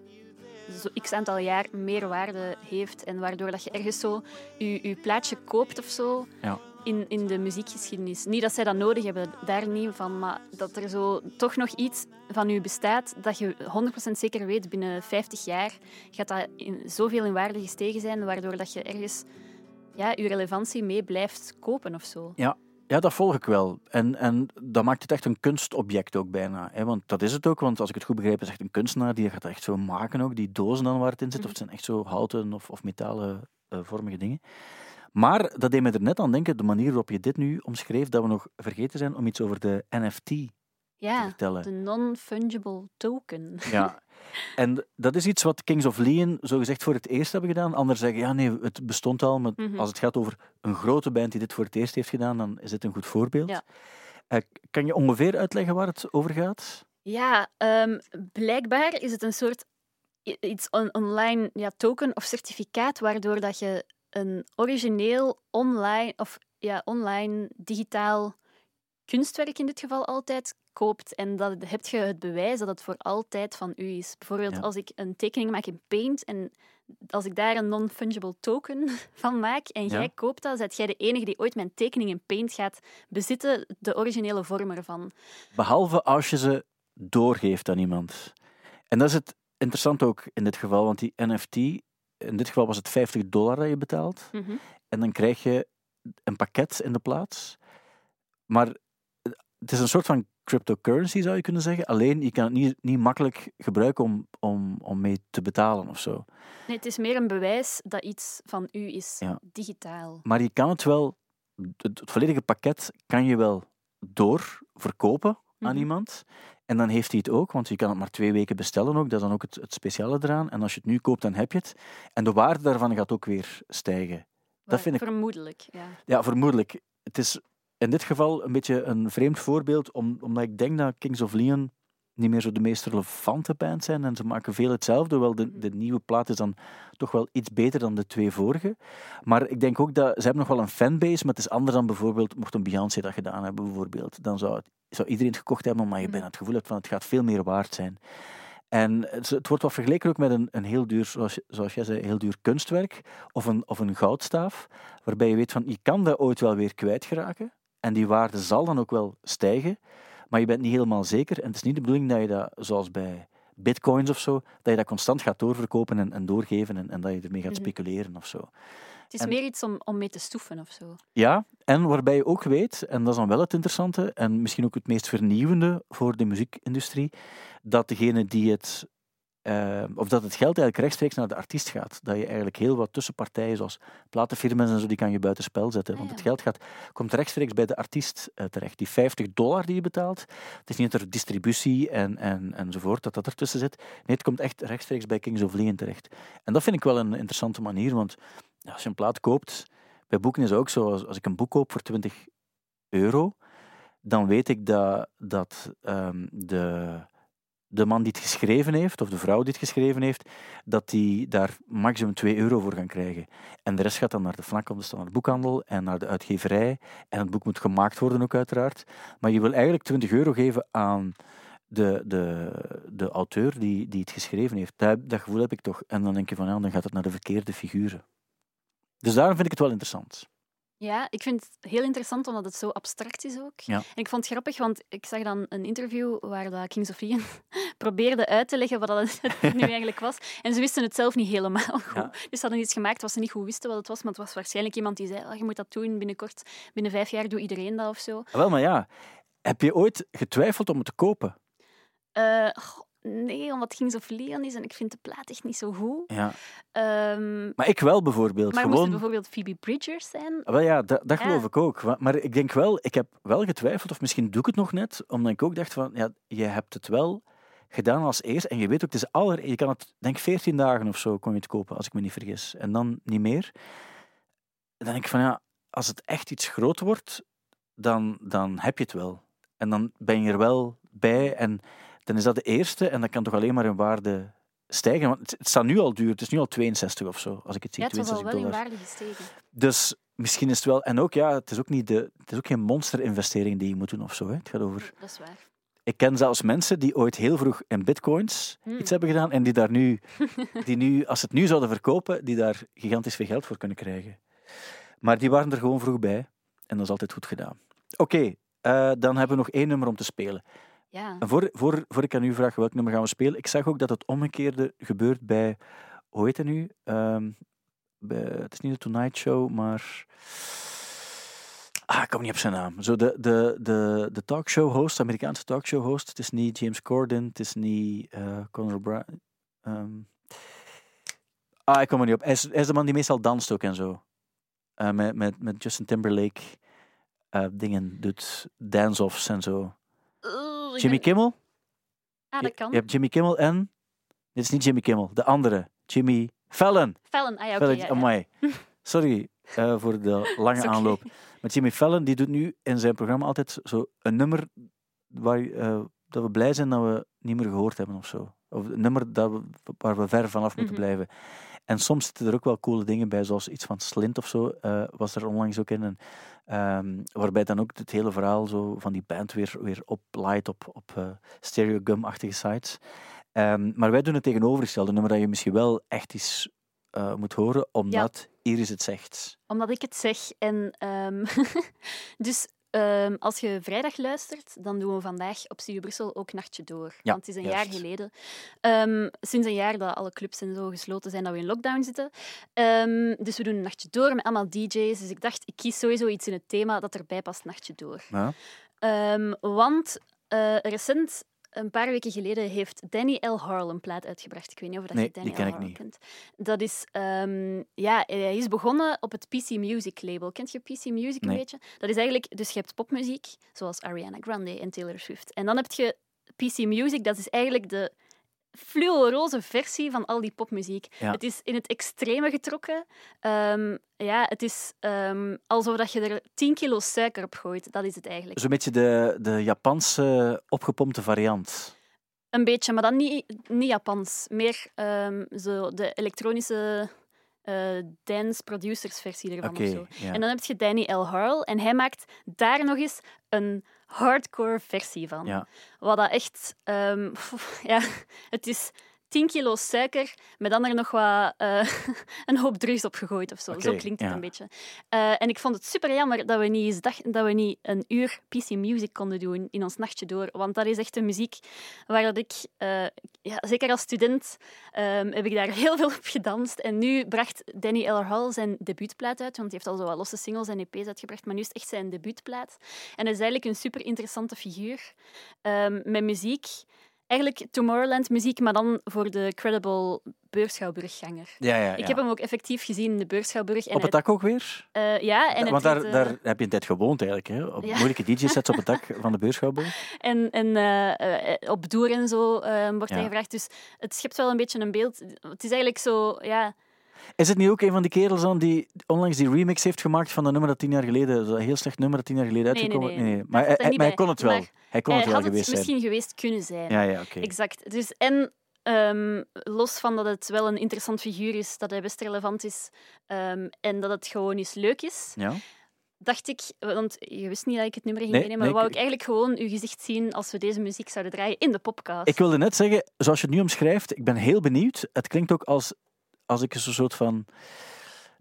C: zo x aantal jaar meer waarde heeft en waardoor dat je ergens zo je, je plaatje koopt of zo
B: Ja.
C: in, in de muziekgeschiedenis. Niet dat zij dat nodig hebben, daar niet van, maar dat er zo toch nog iets van u bestaat dat je 100% zeker weet binnen 50 jaar gaat dat in, zoveel in waarde gestegen zijn, waardoor dat je ergens ja, je relevantie mee blijft kopen of zo.
B: Ja, dat volg ik wel. En, en dat maakt het echt een kunstobject ook bijna. Hè? Want dat is het ook, want als ik het goed begrijp, is het echt een kunstenaar die gaat dat echt zo maken ook. Die dozen dan waar het in zit, of het zijn echt zo houten of, of metalen eh, vormige dingen. Maar dat deed me er net aan denken, de manier waarop je dit nu omschreef, dat we nog vergeten zijn om iets over de NFT te
C: Ja,
B: vertellen.
C: de non-fungible token.
B: Ja. En dat is iets wat Kings of Leon zogezegd voor het eerst hebben gedaan. Anderen zeggen, ja nee, het bestond al. Maar
C: Mhm.
B: als het gaat over een grote band die dit voor het eerst heeft gedaan, dan is dit een goed voorbeeld.
C: Ja.
B: Eh, kan je ongeveer uitleggen waar het over gaat?
C: Ja, ehm, blijkbaar is het een soort iets on- online ja, token of certificaat waardoor dat je een origineel online of ja, online digitaal kunstwerk in dit geval altijd koopt en dan heb je het bewijs dat het voor altijd van u is. Bijvoorbeeld
B: Ja.
C: als ik een tekening maak in Paint en als ik daar een non-fungible token (laughs) van maak en
B: Ja.
C: jij koopt dat, zet jij de enige die ooit mijn tekening in Paint gaat bezitten, de originele vorm ervan.
B: Behalve als je ze doorgeeft aan iemand. En dat is het interessant ook in dit geval, want die NFT, in dit geval was het 50 dollar dat je betaalt.
C: Mhm.
B: En dan krijg je een pakket in de plaats. Maar het is een soort van cryptocurrency, zou je kunnen zeggen. Alleen, je kan het niet, niet makkelijk gebruiken om, om, om mee te betalen of zo.
C: Nee, het is meer een bewijs dat iets van u is,
B: Ja.
C: digitaal.
B: Maar je kan het wel, het, het volledige pakket kan je wel doorverkopen aan
C: Mhm.
B: iemand. En dan heeft hij het ook, want je kan het maar twee weken bestellen ook. Dat is dan ook het, het speciale eraan. En als je het nu koopt, dan heb je het. En de waarde daarvan gaat ook weer stijgen. Dat vind ik
C: Vermoedelijk, ja.
B: Ja, vermoedelijk. Het is in dit geval een beetje een vreemd voorbeeld, om, omdat ik denk dat Kings of Leon niet meer zo de meest relevante band zijn en ze maken veel hetzelfde, hoewel de, de nieuwe plaat is dan toch wel iets beter dan de twee vorige. Maar ik denk ook dat ze hebben nog wel een fanbase, maar het is anders dan bijvoorbeeld, mocht een Beyoncé dat gedaan hebben bijvoorbeeld, dan zou, het, zou iedereen het gekocht hebben, omdat je
C: Mhm.
B: bijna het gevoel hebt van het gaat veel meer waard zijn. En het, het wordt wat vergeleken ook met een, een heel duur, zoals, zoals jij zei, heel duur kunstwerk of een, of een goudstaaf, waarbij je weet van je kan dat ooit wel weer kwijtgeraken en die waarde zal dan ook wel stijgen, maar je bent niet helemaal zeker en het is niet de bedoeling dat je dat, zoals bij bitcoins of zo, dat je dat constant gaat doorverkopen en, en doorgeven en, en dat je ermee gaat
C: Mhm.
B: speculeren of zo.
C: Het is
B: En-
C: meer iets om, om mee te stoeven of zo.
B: Ja, en waarbij je ook weet, en dat is dan wel het interessante en misschien ook het meest vernieuwende voor de muziekindustrie, dat degene die het, eh, of dat het geld eigenlijk rechtstreeks naar de artiest gaat. Dat je eigenlijk heel wat tussenpartijen, zoals platenfirma's en zo, die kan je buitenspel zetten.
C: Ah,
B: Want het geld gaat, komt rechtstreeks bij de artiest eh, terecht. Die 50 dollar die je betaalt, het is niet dat er distributie en, en, enzovoort, dat dat ertussen zit. Nee, het komt echt rechtstreeks bij Kings of Leon terecht. En dat vind ik wel een interessante manier, want als je een plaat koopt, bij boeken is het ook zo, als, als ik een boek koop voor 20 euro, dan weet ik dat, dat ehm, de, de man die het geschreven heeft, of de vrouw die het geschreven heeft, dat die daar maximum 2 euro voor gaan krijgen. En de rest gaat dan naar de FNAC of de standaard boekhandel en naar de uitgeverij. En het boek moet gemaakt worden ook uiteraard. Maar je wil eigenlijk 20 euro geven aan de, de, de auteur die, die het geschreven heeft. Dat, dat gevoel heb ik toch. En dan denk je van, ja, dan gaat het naar de verkeerde figuren. Dus daarom vind ik het wel interessant.
C: Ja, ik vind het heel interessant omdat het zo abstract is ook.
B: Ja.
C: En ik vond het grappig, want ik zag dan een interview waar dat Kings of Leon (laughs) probeerde uit te leggen wat dat het (laughs) nu eigenlijk was. En ze wisten het zelf niet helemaal goed.
B: Ja.
C: Dus ze hadden iets gemaakt wat ze niet goed wisten wat het was. Maar het was waarschijnlijk iemand die zei, "Ah, je moet dat doen binnenkort. Binnen vijf jaar doet iedereen dat of zo.
B: Ah, Wel, maar ja, heb je ooit getwijfeld om het te kopen?
C: Eh, nee, omdat Kings of Leon is en ik vind de plaat echt niet zo goed.
B: Ja.
C: Ehm,
B: Maar ik wel bijvoorbeeld.
C: maar moest het
B: Gewoon...
C: bijvoorbeeld Phoebe Bridgers zijn?
B: Wel ja, dat, dat
C: Ja.
B: geloof ik ook. Maar ik denk wel, ik heb wel getwijfeld, of misschien doe ik het nog net, omdat ik ook dacht van, ja, je hebt het wel gedaan als eerst. En je weet ook, het is aller, je kan het, denk 14 dagen of zo kon je het kopen, als ik me niet vergis. En dan niet meer. Dan denk ik van, ja, als het echt iets groot wordt, dan, dan heb je het wel. En dan ben je er wel bij en dan is dat de eerste en dat kan toch alleen maar in waarde stijgen. Want het, staat nu al duur, het is nu al 62 of zo, als ik het zie,
C: Ja, het
B: 62
C: wel in waarde gestegen.
B: Dus misschien is het wel. En ook, ja, het is ook, niet de, het is ook geen monsterinvestering die je moet doen of zo. Hè. Het gaat over.
C: Dat is waar.
B: Ik ken zelfs mensen die ooit heel vroeg in bitcoins
C: Hmm.
B: iets hebben gedaan en die daar nu, die nu, als ze het nu zouden verkopen, die daar gigantisch veel geld voor kunnen krijgen. Maar die waren er gewoon vroeg bij en dat is altijd goed gedaan. Oké, eh, dan hebben we nog één nummer om te spelen.
C: Ja.
B: Voor, voor, voor ik aan u vraag welk nummer gaan we spelen, ik zag ook dat het omgekeerde gebeurt bij, hoe heet het nu? Ehm, bij, het is niet de Tonight Show, maar... Ah, ik kom niet op zijn naam. Zo de, de, de, de talkshow host, Amerikaanse talkshow host. Het is niet James Corden, het is niet eh Conor O'Brien. ehm. ah, ik kom er niet op. Hij is, is de man die meestal danst ook en zo. Eh, met, met, met Justin Timberlake eh, dingen doet, dance-offs en zo. Jimmy Kimmel?
C: Ah, dat kan.
B: Je hebt Jimmy Kimmel en... Dit is niet Jimmy Kimmel, de andere. Jimmy Fallon.
C: Fallon, ah ja, oké. Ja, ja.
B: amai. (laughs) Sorry eh, voor de lange aanloop. Maar Jimmy Fallon die doet nu in zijn programma altijd zo een nummer waar, eh, dat we blij zijn dat we niet meer gehoord hebben of zo. Of een nummer dat we, waar we ver vanaf moeten
C: Mhm.
B: blijven. En soms zitten er ook wel coole dingen bij, zoals iets van Slint of zo, eh, was er onlangs ook in. En, ehm, waarbij dan ook het hele verhaal zo van die band weer, weer oplaait op, op eh, stereogum-achtige sites. Ehm, maar wij doen het tegenovergestelde, een nummer dat je misschien wel echt eens eh, moet horen, omdat Iris het zegt.
C: Omdat ik het zeg. En, ehm, (laughs) dus ehm, als je vrijdag luistert, dan doen we vandaag op Studio Brussel ook Nachtje Door.
B: Ja,
C: Want het is een
B: juist.
C: jaar geleden. Ehm, sinds een jaar dat alle clubs en zo gesloten zijn, dat we in lockdown zitten. Ehm, dus we doen een Nachtje Door met allemaal DJ's. Dus ik dacht, ik kies sowieso iets in het thema dat erbij past, Nachtje Door.
B: Ja.
C: Want eh, recent, een paar weken geleden, heeft Danny L. Harl een plaat uitgebracht. Ik weet niet of dat
B: Nee,
C: je Danny
B: die ken
C: L.
B: ik
C: Harl
B: niet.
C: kent. Dat is, ehm, ja, hij is begonnen op het PC Music label. Kent je PC Music een beetje? Dat is eigenlijk, dus je hebt popmuziek, zoals Ariana Grande en Taylor Swift. En dan heb je PC Music, dat is eigenlijk de fluoroze versie van al die popmuziek.
B: Ja.
C: Het is in het extreme getrokken. Ehm, ja, het is ehm, alsof dat je er 10 kilo suiker op gooit. Dat is het eigenlijk.
B: Zo'n beetje de, de Japanse opgepompte variant.
C: Een beetje, maar dan niet, niet Japans. Meer ehm, zo de elektronische eh, dance producers versie ervan
B: Oké,
C: of zo. En dan heb je Danny L. Harl en hij maakt daar nog eens een hardcore versie van.
B: Ja.
C: Wat dat echt... ehm, (laughs) ja, het is 10 kilo suiker met dan er nog wat eh, (laughs) een hoop drugs op gegooid of zo. Zo klinkt het
B: ja.
C: een beetje. Eh, en ik vond het super jammer dat we niet eens dachten dat we niet een uur PC Music konden doen in ons nachtje door. Want dat is echt een muziek waar dat ik, eh, ja, zeker als student, ehm, heb ik daar (laughs) heel veel op gedanst. En nu bracht Danny L. Hall zijn debuutplaat uit, want hij heeft al zo wat losse singles en EP's uitgebracht, maar nu is het echt zijn debuutplaat. En hij is eigenlijk een super interessante figuur ehm, met muziek. Eigenlijk Tomorrowland muziek, maar dan voor de credible beurschouwburgganger.
B: Ja, ja,
C: Ik
B: ja.
C: heb hem ook effectief gezien in de beurschouwburg. En
B: Op het dak ook weer?
C: eh, ja, en
B: Want daar, daar heb je een tijd gewoond eigenlijk. Hè? Op
C: Ja.
B: moeilijke DJ-sets op het dak (laughs) van de beurschouwburg.
C: En, en eh, eh, op Doer en zo eh, wordt hij gevraagd. Dus het schept wel een beetje een beeld. Het is eigenlijk zo, ja...
B: Is het niet ook een van die kerels dan die onlangs die remix heeft gemaakt van een nummer dat tien jaar geleden, zo'n heel slecht nummer dat tien jaar geleden
C: Nee, nee,
B: uitgekomen
C: nee.
B: Maar, hij, maar kon het wel.
C: Maar
B: hij kon het wel
C: had het
B: zijn.
C: misschien geweest kunnen zijn.
B: Ja, ja, oké.
C: Exact. Dus, en ehm, los van dat het wel een interessant figuur is, dat hij best relevant is ehm, en dat het gewoon eens leuk is,
B: Ja?
C: dacht ik, want je wist niet dat ik het nummer ging
B: Nee,
C: meenemen,
B: nee,
C: wou
B: ik-
C: ik eigenlijk gewoon uw gezicht zien als we deze muziek zouden draaien in de podcast.
B: Ik wilde net zeggen, zoals je het nu omschrijft, ik ben heel benieuwd. Het klinkt ook als, als ik een soort van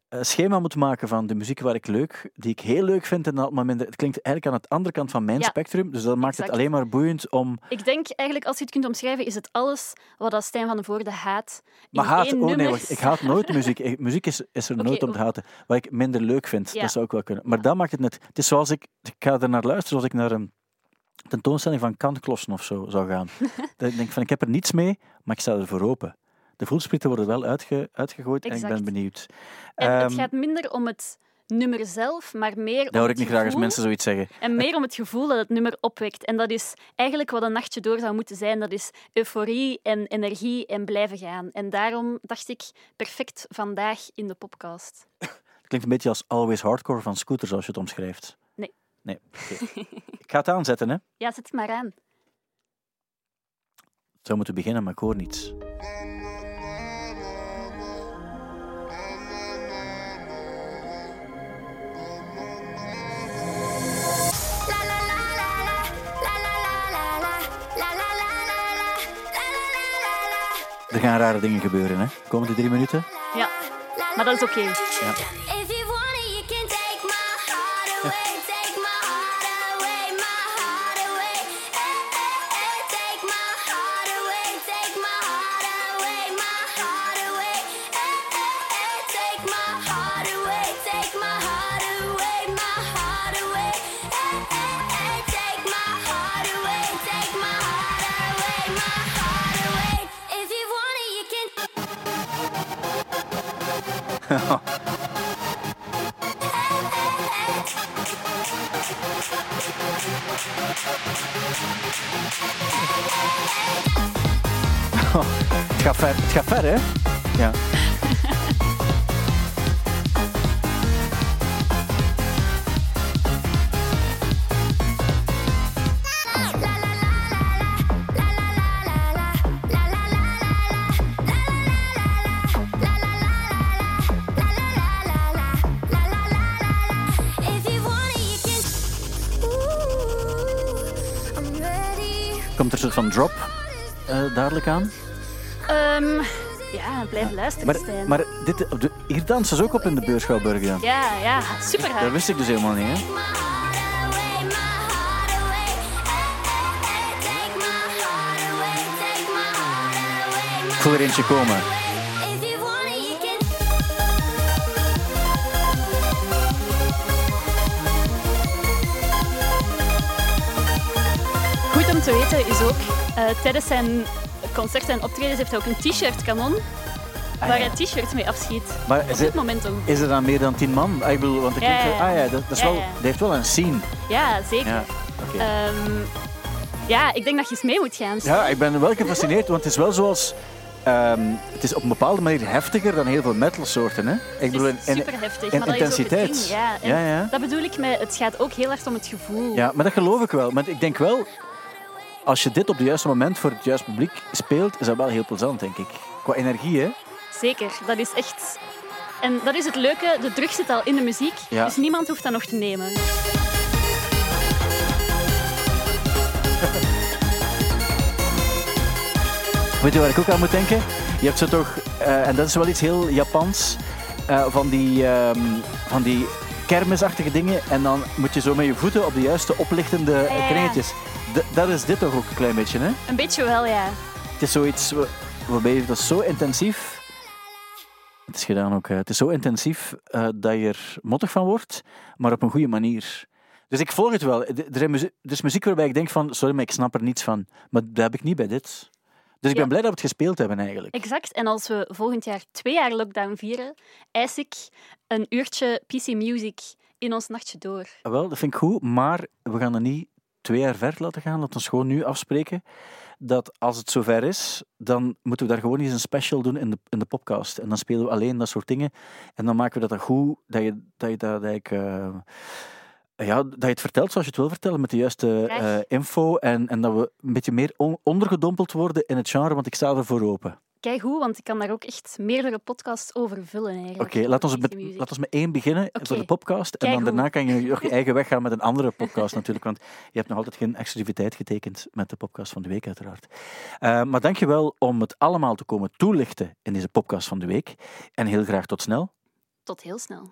B: eh, schema moet maken van de muziek waar ik leuk, die ik heel leuk vind. En dat minder, het klinkt eigenlijk aan de andere kant van mijn
C: Ja,
B: spectrum. Dus dat maakt het alleen maar boeiend om...
C: Ik denk eigenlijk, als je het kunt omschrijven, is het alles wat Stijn van de Voorde haat. in
B: Maar haat, oh nee, wacht, ik haat nooit (laughs) muziek. Ik- Muziek is, is er nooit om te haten. Wat ik minder leuk vind,
C: Ja.
B: dat zou ook wel kunnen. Maar dat maakt het net... Het is zoals ik... Ik ga er naar luisteren zoals ik naar een tentoonstelling van kantklossen of zo zou gaan. (laughs) dat ik denk van, ik heb er niets mee, maar ik sta er voor open. De voelsprieten worden wel uitge, uitgegooid en ik ben benieuwd.
C: En het
B: Ehm,
C: gaat minder om het nummer zelf, maar meer
B: dat
C: om
B: hoor ik niet graag als mensen zoiets zeggen.
C: En meer om het gevoel dat het nummer opwekt. En dat is eigenlijk wat een nachtje door zou moeten zijn. Dat is euforie en energie en blijven gaan. En daarom dacht ik, perfect vandaag in de podcast.
B: Het klinkt een beetje als Always Hardcore van Scooter, zoals je het omschrijft.
C: Nee.
B: Nee, (laughs) ik ga het aanzetten, hè.
C: Ja, zet het maar aan.
B: Zou moeten beginnen, maar ik hoor niets. Er gaan rare dingen gebeuren, hè. Komende drie minuten.
C: Ja, maar dat is oké.
B: Ja. Het gaat ver, het gaat ver hè. Ja. Komt er een soort van drop eh, dadelijk aan.
C: Ehm, ja, blijf luisteren,
B: Maar,
C: Stijn.
B: maar dit, de, hier dansen ze ook op in de beurschouwburg dan.
C: Ja, ja, super
B: Dat
C: hard.
B: wist ik dus helemaal niet. Hè. Ik voel er eentje komen.
C: Goed om te weten is ook, eh, tijdens zijn concerten en optredens heeft hij ook een t-shirt kanon, waar hij t-shirts mee afschiet.
B: Maar
C: Op
B: is,
C: dit
B: het,
C: momentum.
B: is er dan meer dan tien man? Ah, Ik bedoel, want ik
C: Ja,
B: denk, ah ja, dat, dat is wel, dat heeft wel een scene.
C: Ja, zeker. Ehm, ja, ik denk dat je eens mee moet gaan.
B: Ja, ik ben wel gefascineerd, want het is wel zoals... ehm, het is op een bepaalde manier heftiger dan heel veel metalsoorten. Hè? Ik
C: Het
B: bedoel, in,
C: super heftig,
B: in
C: maar dat is ook het
B: intensiteit.
C: ding. Ja,
B: Ja, ja.
C: Dat bedoel ik met, het gaat ook heel hard om het gevoel.
B: ja, maar dat geloof ik wel. Maar ik denk wel, als je dit op het juiste moment voor het juiste publiek speelt, is dat wel heel plezant, denk ik. Qua energie, hè?
C: Zeker, dat is echt... En dat is het leuke, de drug zit al in de muziek,
B: Ja.
C: dus niemand hoeft dat nog te nemen. (laughs)
B: Weet je waar ik ook aan moet denken? Je hebt zo toch, eh, en dat is wel iets heel Japans, eh, van, die, ehm, van die kermisachtige dingen. En dan moet je zo met je voeten op de juiste oplichtende kringetjes. Dat is dit toch ook een klein beetje, hè?
C: Een beetje wel, ja.
B: Het is zoiets wa- waarbij dat zo intensief. Het is gedaan ook. hè. Het is zo intensief eh, dat je er mottig van wordt, maar op een goede manier. Dus ik volg het wel. Er is muziek, waarbij ik denk van, sorry, maar ik snap er niets van. Maar dat heb ik niet bij dit. Dus ik
C: Ja.
B: ben blij dat we het gespeeld hebben eigenlijk.
C: Exact. En als we volgend jaar twee jaar lockdown vieren, eis ik een uurtje PC Music in ons nachtje door.
B: Wel, dat vind ik goed, maar we gaan er niet twee jaar ver laten gaan. Laten we gewoon nu afspreken dat als het zover is, dan moeten we daar gewoon eens een special doen in de, in de podcast. En dan spelen we alleen dat soort dingen. En dan maken we dat dan goed, dat je dat, je dat eigenlijk... eh, ja, dat je het vertelt zoals je het wil vertellen, met de juiste eh, info. En, en dat we een beetje meer on- ondergedompeld worden in het genre, want ik sta ervoor open.
C: Kijk hoe, want ik kan daar ook echt meerdere podcasts over vullen
B: Oké,
C: eigenlijk.
B: laat, ons met, laat ons met één beginnen voor de podcast. En dan daarna kan je nog je (laughs) eigen weg gaan met een andere podcast natuurlijk. Want je hebt nog altijd geen exclusiviteit getekend met de podcast van de week uiteraard. Eh, maar dankjewel om het allemaal te komen toelichten in deze podcast van de week. En heel graag tot snel.
C: Tot heel snel.